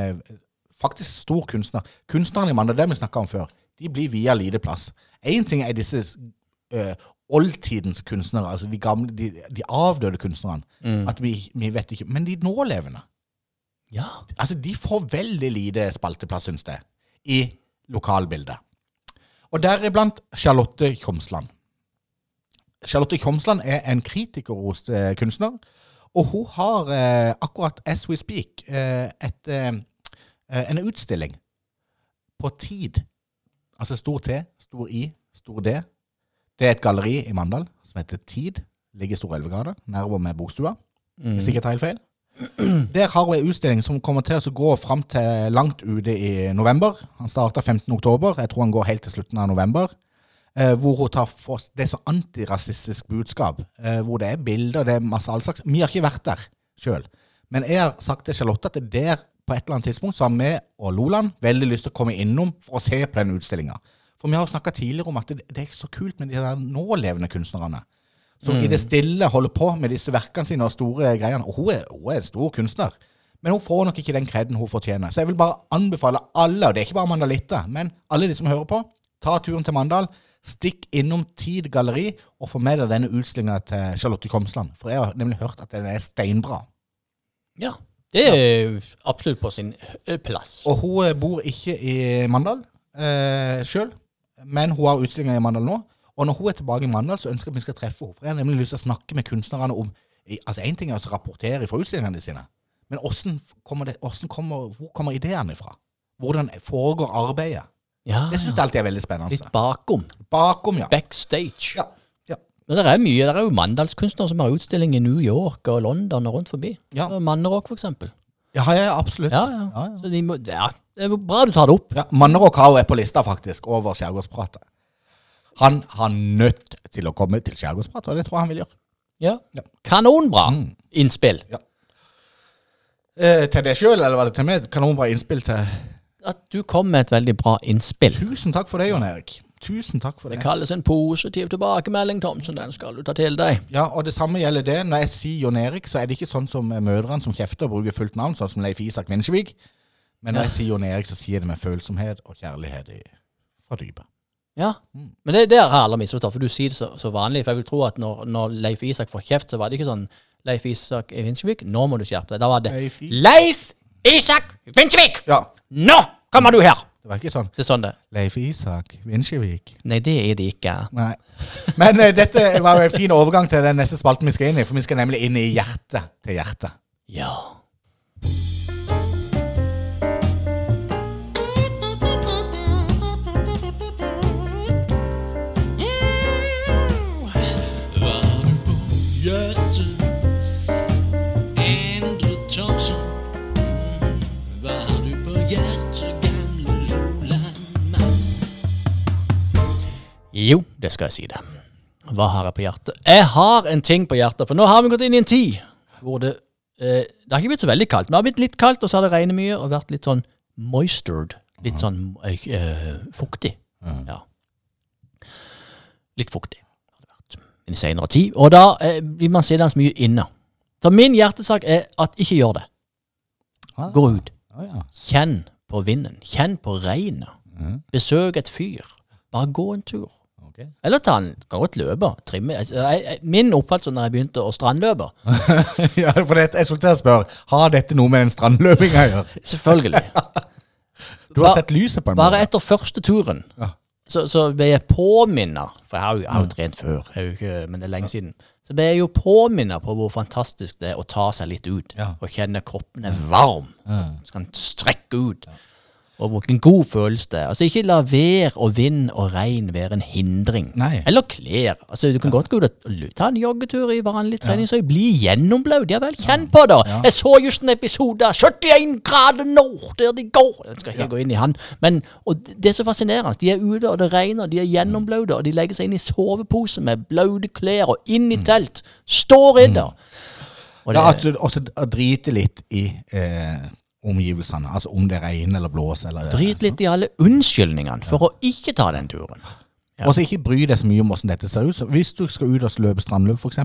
faktisk stor kunstner. Kunstneren i Mandal, det vi snakka om før, de blir via lite plass. Én ting er disse oldtidens kunstnere, altså de gamle, de, de avdøde kunstnerne. At vi, vi vet ikke Men de nålevende, Ja. altså de får veldig lite spalteplass, syns jeg, i lokalbildet. Og deriblant Charlotte Kjomsland. Charlotte Kjomsland er en kritikerrost eh, kunstner, og hun har eh, akkurat as we speak eh, et, eh, eh, en utstilling på Tid. Altså stor T, stor I, stor D. Det er et galleri i Mandal som heter Tid. Ligger i Store Elvegade, nærmere med Bokstua. Jeg tar helt feil. Der har hun en utstilling som kommer til å gå fram til langt ute i november. Han starter 15. oktober. Jeg tror han går helt til slutten av november. Eh, hvor hun tar for Det er så antirasistisk budskap. Eh, hvor det er bilder, det er masse all slags. Vi har ikke vært der sjøl. Men jeg har sagt til Charlotte at det der på et eller annet tidspunkt så har vi og Loland veldig lyst til å komme innom for å se på den utstillinga. For vi har snakka tidligere om at det, det er så kult med de der nålevende kunstnerne. Som i det stille holder på med disse verkene sine og store greiene. Og hun er, hun er en stor kunstner. Men hun får nok ikke den kreden hun fortjener. Så jeg vil bare anbefale alle, og det er ikke bare mandalitter, men alle de som hører på, ta turen til Mandal. Stikk innom Tid Galleri og få med deg denne utstillinga til Charlotte Komsland. For jeg har nemlig hørt at den er steinbra. Ja. Det er absolutt på sin plass. Og hun eh, bor ikke i Mandal eh, sjøl, men hun har utstillinga i Mandal nå. Og når hun er tilbake i Mandal, så ønsker jeg at vi skal treffe henne. For jeg har nemlig lyst til å snakke med kunstnerne om Altså, Én ting er å rapportere fra utstillingene sine, men hvordan kommer det, hvordan kommer, hvor kommer ideene fra? Hvordan foregår arbeidet? Ja, Det syns jeg alltid er veldig spennende. Litt bakom. Bakom, ja. Backstage. Ja, ja. Men det er mye. Det er jo mandalskunstnere som har utstilling i New York og London og rundt forbi. Ja. Og Mannerok, for eksempel. Ja, ja, absolutt. Ja, ja. Ja, ja. Så de må, ja, det er bra du tar det opp. Ja, Mannerok har jo er på lista, faktisk, over Skjærgårdspratet. Han har nødt til å komme til Skjærgårdsprat, og det tror jeg han vil gjøre. Ja. Ja. Kanonbra Mm. innspill. Eh, til deg sjøl, eller var det til meg? Kanonbra innspill til At du kom med et veldig bra innspill. Tusen takk for det, Jon Erik. Tusen takk for Det det. kalles en positiv tilbakemelding, Thomsen. Den skal du ta til deg. Ja, og det samme gjelder det. Når jeg sier Jon Erik, så er det ikke sånn som mødrene som kjefter og bruker fullt navn, sånn som Leif Isak Vinsjevik. Men når Ja. jeg sier Jon Erik, så sier jeg det med følsomhet og kjærlighet fra dypet. Ja, Mm. men det, det har alle misforstått, for du sier det så, så vanlig. For jeg vil tro at når, når Leif Isak får kjeft, så var det ikke sånn Leif Isak Vinsjevik, nå må du skjerpe deg. Da var det Leif Leif Isak Vinsjevik! Ja, Nå kommer du her! det var ikke sånn. Det er sånn det Leif Isak Vinsjevik. Nei, det er det ikke. Nei. Men uh, dette var jo en fin overgang til den neste spalten vi skal inn i, for vi skal nemlig inn i hjertet til hjertet. Ja. Jo, det skal jeg si det. Hva har jeg på hjertet? Jeg har en ting på hjertet, for nå har vi gått inn i en tid hvor det eh, Det har ikke blitt så veldig kaldt. men Det har blitt litt kaldt, og så har det regnet mye og vært litt sånn moistured. Litt sånn eh, fuktig. fuktig. Ja. Litt fuktig har det vært i den senere tid. Og da eh, blir man sittende mye inne. Så min hjertesak er at ikke gjør det. Ah. Gå ut. Ja. Kjenn på vinden. Kjenn på regnet. Mhm. Besøk et fyr. Bare gå en tur. Ok. Eller ta en, kan godt løpe. Trimme. Altså, jeg, jeg, min oppfattelse når jeg begynte å strandløpe ja, for det, jeg skulle til å spørre, har dette noe med den strandløpinga å gjøre? Selvfølgelig. Du har bare, sett lyset på en Bare etter første turen Ja. så, så ble jeg påminnet For jeg har jo, jeg har jo trent før, jo ikke, men det er lenge siden. Så ble jeg jo påminnet på hvor fantastisk det er å ta seg litt ut. Ja. Og kjenne kroppen er varm. Ja. Så kan strekke ut. Og hvilken god følelse det er. Altså Ikke la vær og vind og regn være en hindring. Nei. Eller klær. Altså Du kan godt gå ut og ta en joggetur i vanlig treningsøy. Bli gjennomblaut. Ja vel, kjenn på det. Jeg så just en episode av 71 grader nord der de går. Jeg skal ikke gå inn i han. Men og det er så fascinerende. De er ute, og det regner, de er gjennomblaute, og de legger seg inn i sovepose med blaute klær og inn i telt. Står i det. Og Ja, det- at du også å drite litt i eh, omgivelsene. Altså om det regner eller blåser eller Drit litt i alle unnskyldningene for å ikke ta den turen. Ja. Og så ikke bry deg så mye om hvordan dette ser ut. Så hvis du skal ut og løpe strandløp, f.eks.,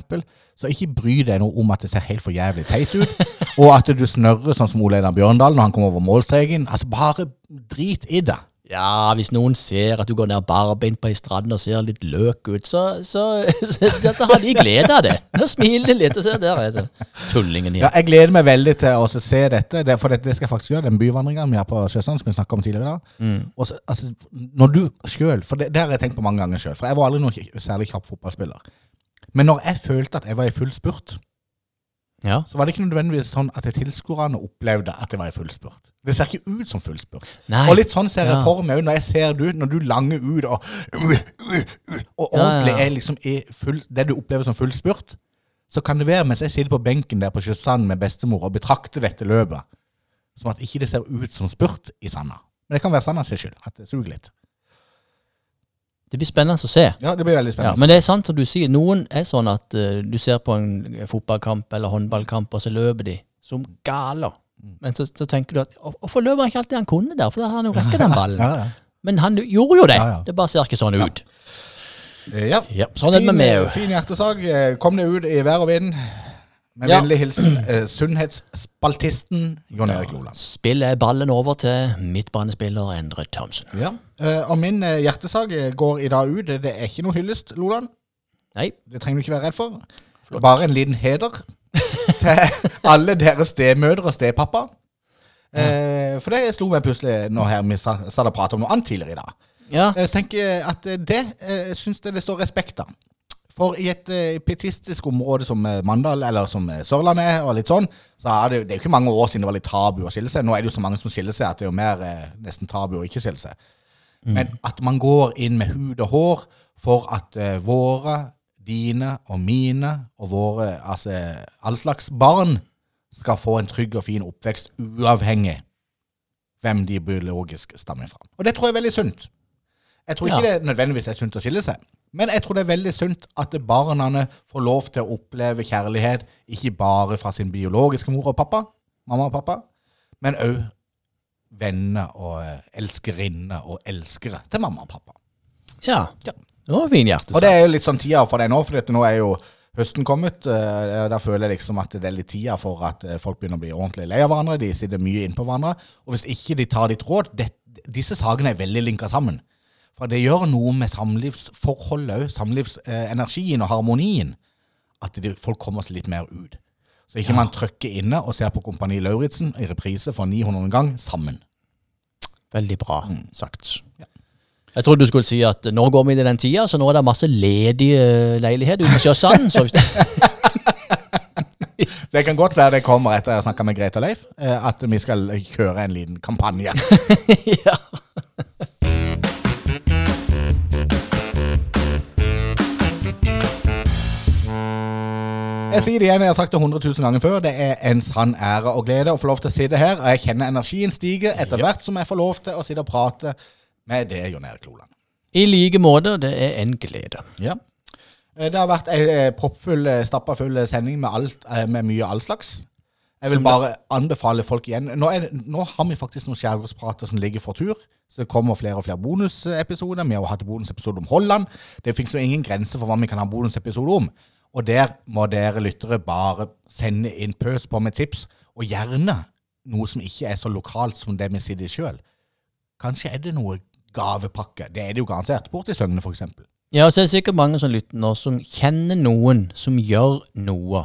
så ikke bry deg noe om at det ser helt for jævlig teit ut, og at du snørrer sånn som Ole Einar Bjørndal når han kommer over målstreken. Altså, bare drit i det. Ja, hvis noen ser at du går ned barbeint på ei strand og ser litt løk ut, så, så, så dette har de glede av det. Nå smiler de litt og ser der er det. tullingen Ja, jeg gleder meg veldig til å se dette, for det, det skal jeg faktisk gjøre. Den byvandringa vi har på Sjøsand, som vi snakka om tidligere. Mm. Også, altså, når du sjøl, for det, det har jeg tenkt på mange ganger sjøl, for jeg var aldri noen særlig kjapp fotballspiller. Men når jeg følte at jeg var i full spurt, Ja. så var det ikke nødvendigvis sånn at tilskuerne opplevde at jeg var i full spurt. Det ser ikke ut som full spurt. Nei. Og litt sånn ser jeg for meg når jeg ser du, når du langer ut og Og ordentlig er liksom full, det du opplever som full spurt, så kan det være mens jeg sitter på benken der på Sjøsand med bestemor og betrakter dette løpet, som at ikke det ser ut som spurt i sanda. Men det kan være Sanda sin skyld, at det suger litt. Det blir spennende å se. Ja, det blir veldig Ja, spennende. men det er sant som du sier, noen er sånn at uh, du ser på en fotballkamp eller håndballkamp, og så løper de som galer. Mm. Men så, så tenker du at hvorfor løper han ikke alltid han kunne der? For da har han jo rekket den ballen. ja, ja. Men han gjorde jo det. Ja, ja. Det bare ser ikke sånn ut. Eh, ja. Ja, sånn er det med meg Fin, òg. fin hjertesak. Eh, Kom deg ut i vær og vind. Med Ja. vennlig hilsen uh, sunnhetsspaltisten Jon Erik Loland. Spiller ballen over til midtbanespiller Endre Thomsen. Ja. Eh, og min eh, hjertesak går i dag ut. Det er ikke noe hyllest, Loland. Nei, Det trenger du ikke være redd for. Bare en liten heder til alle deres stemødre og stepappa. Eh, for det slo meg plutselig når her vi satt og pratet om noe annet tidligere i dag. ja, Jeg tenker at det eh, syns jeg det står respekt av. For i et eh, pietistisk område som Mandal, eller som Sørlandet er, og litt sånn, så er det, det er jo ikke mange år siden det var litt tabu å skille seg. Nå er det jo så mange som skiller seg at det er jo mer eh, nesten tabu å ikke skille seg. Men at man går inn med hud og hår for at uh, våre, dine og mine og våre, altså all slags barn, skal få en trygg og fin oppvekst uavhengig hvem de biologisk stammer fra. Og det tror jeg er veldig sunt. Jeg tror ikke Ja. det nødvendigvis er sunt å skille seg, men jeg tror det er veldig sunt at barna får lov til å oppleve kjærlighet ikke bare fra sin biologiske mor og pappa, mamma og pappa, men òg venner og eh, elskerinner og elskere til mamma og pappa. ja. Ja. Det var en fin Og det er jo litt sånn tida for det nå, for nå er jo høsten kommet. eh, Da føler jeg liksom at det er litt tida for at eh, folk begynner å bli ordentlig lei av hverandre. De sitter mye innpå hverandre. Og hvis ikke de tar ditt råd det, Disse sakene er veldig linka sammen. For det gjør noe med samlivsforholdet òg, samlivsenergien og harmonien. At folk kommer seg litt mer ut. Så ikke man trykker inne og ser på Kompani Lauritzen i reprise for 900 gang sammen. Veldig bra Mm. sagt. Jeg trodde du skulle si at nå går vi inn i den tida, så nå er det masse ledige leiligheter ute på Sjøsand. Det kan godt være det kommer etter jeg har snakka med Greta Leif, eh, at vi skal kjøre en liten kampanje. ja. Jeg sier det igjen, jeg har sagt det 100 000 ganger før. Det er en sann ære og glede å få lov til å sitte her. Og jeg kjenner energien stige etter hvert som jeg får lov til å sitte og prate med det, Jon Erik Loland. I like måte, det er en glede. Ja. Eh, Det har vært ei eh, proppfull, eh, stappa full sending med, alt, med mye all slags. Jeg vil bare anbefale folk igjen. Nå, det- nå har vi faktisk noen skjærgårdsprater som ligger for tur. Så det kommer flere og flere bonusepisoder. Vi har jo hatt bonusepisode om Holland. Det fins ingen grense for hva vi kan ha bonusepisode om. Og der må dere lyttere bare sende inn pøs på med tips, og gjerne noe som ikke er så lokalt som det vi sitter i sjøl. Kanskje er det noe gavepakke. Det er det jo garantert. Borti Søgne, for eksempel. Ja, så er det sikkert mange som lytter nå, som kjenner noen som gjør noe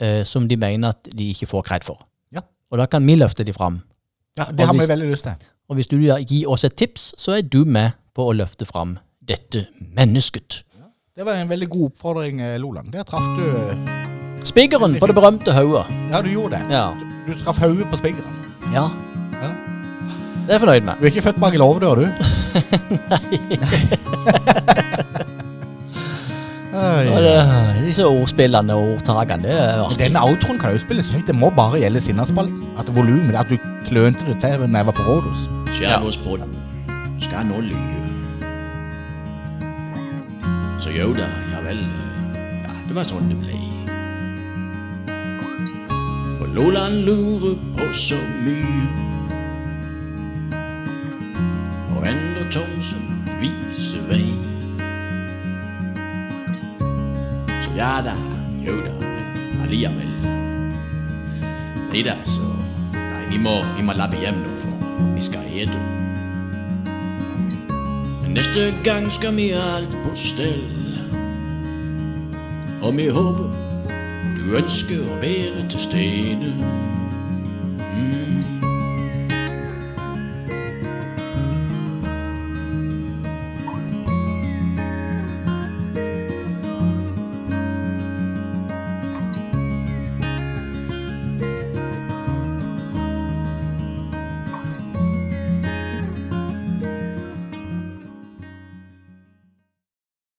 eh, som de mener at de ikke får kred for. Ja. Og da kan vi løfte de fram. Ja, det har vi veldig lyst til. Og hvis du gir oss et tips, så er du med på å løfte fram dette mennesket. Det var en veldig god oppfordring, eh, Loland. Der traff du Spigeren på det berømte hodet. Ja, du gjorde det. Ja. Du traff hodet på spigeren. ja. Ja. Det er jeg fornøyd med. Du er ikke født bak en låvedør, du? Nei. det, disse ordspillene og ordtakene, det er artig. Denne outroen kan jo spilles høyt. Det må bare gjelde sinnaspalten. At volumet At du klønte det til da jeg var på rådhus. Skjærgårdsbåten skal nå lyve. Så jo da, ja vel. Ja, det var sånn det ble. Og Loland lurer på så mye. Og enda Thomsen viser vei. Så ja da, jo da, men allikevel. Nei da, så Nei, vi må, vi må labbe hjem nå, for vi skal ete. Neste gang skal vi ha alt på stell. Og vi håper du ønsker å være til stede.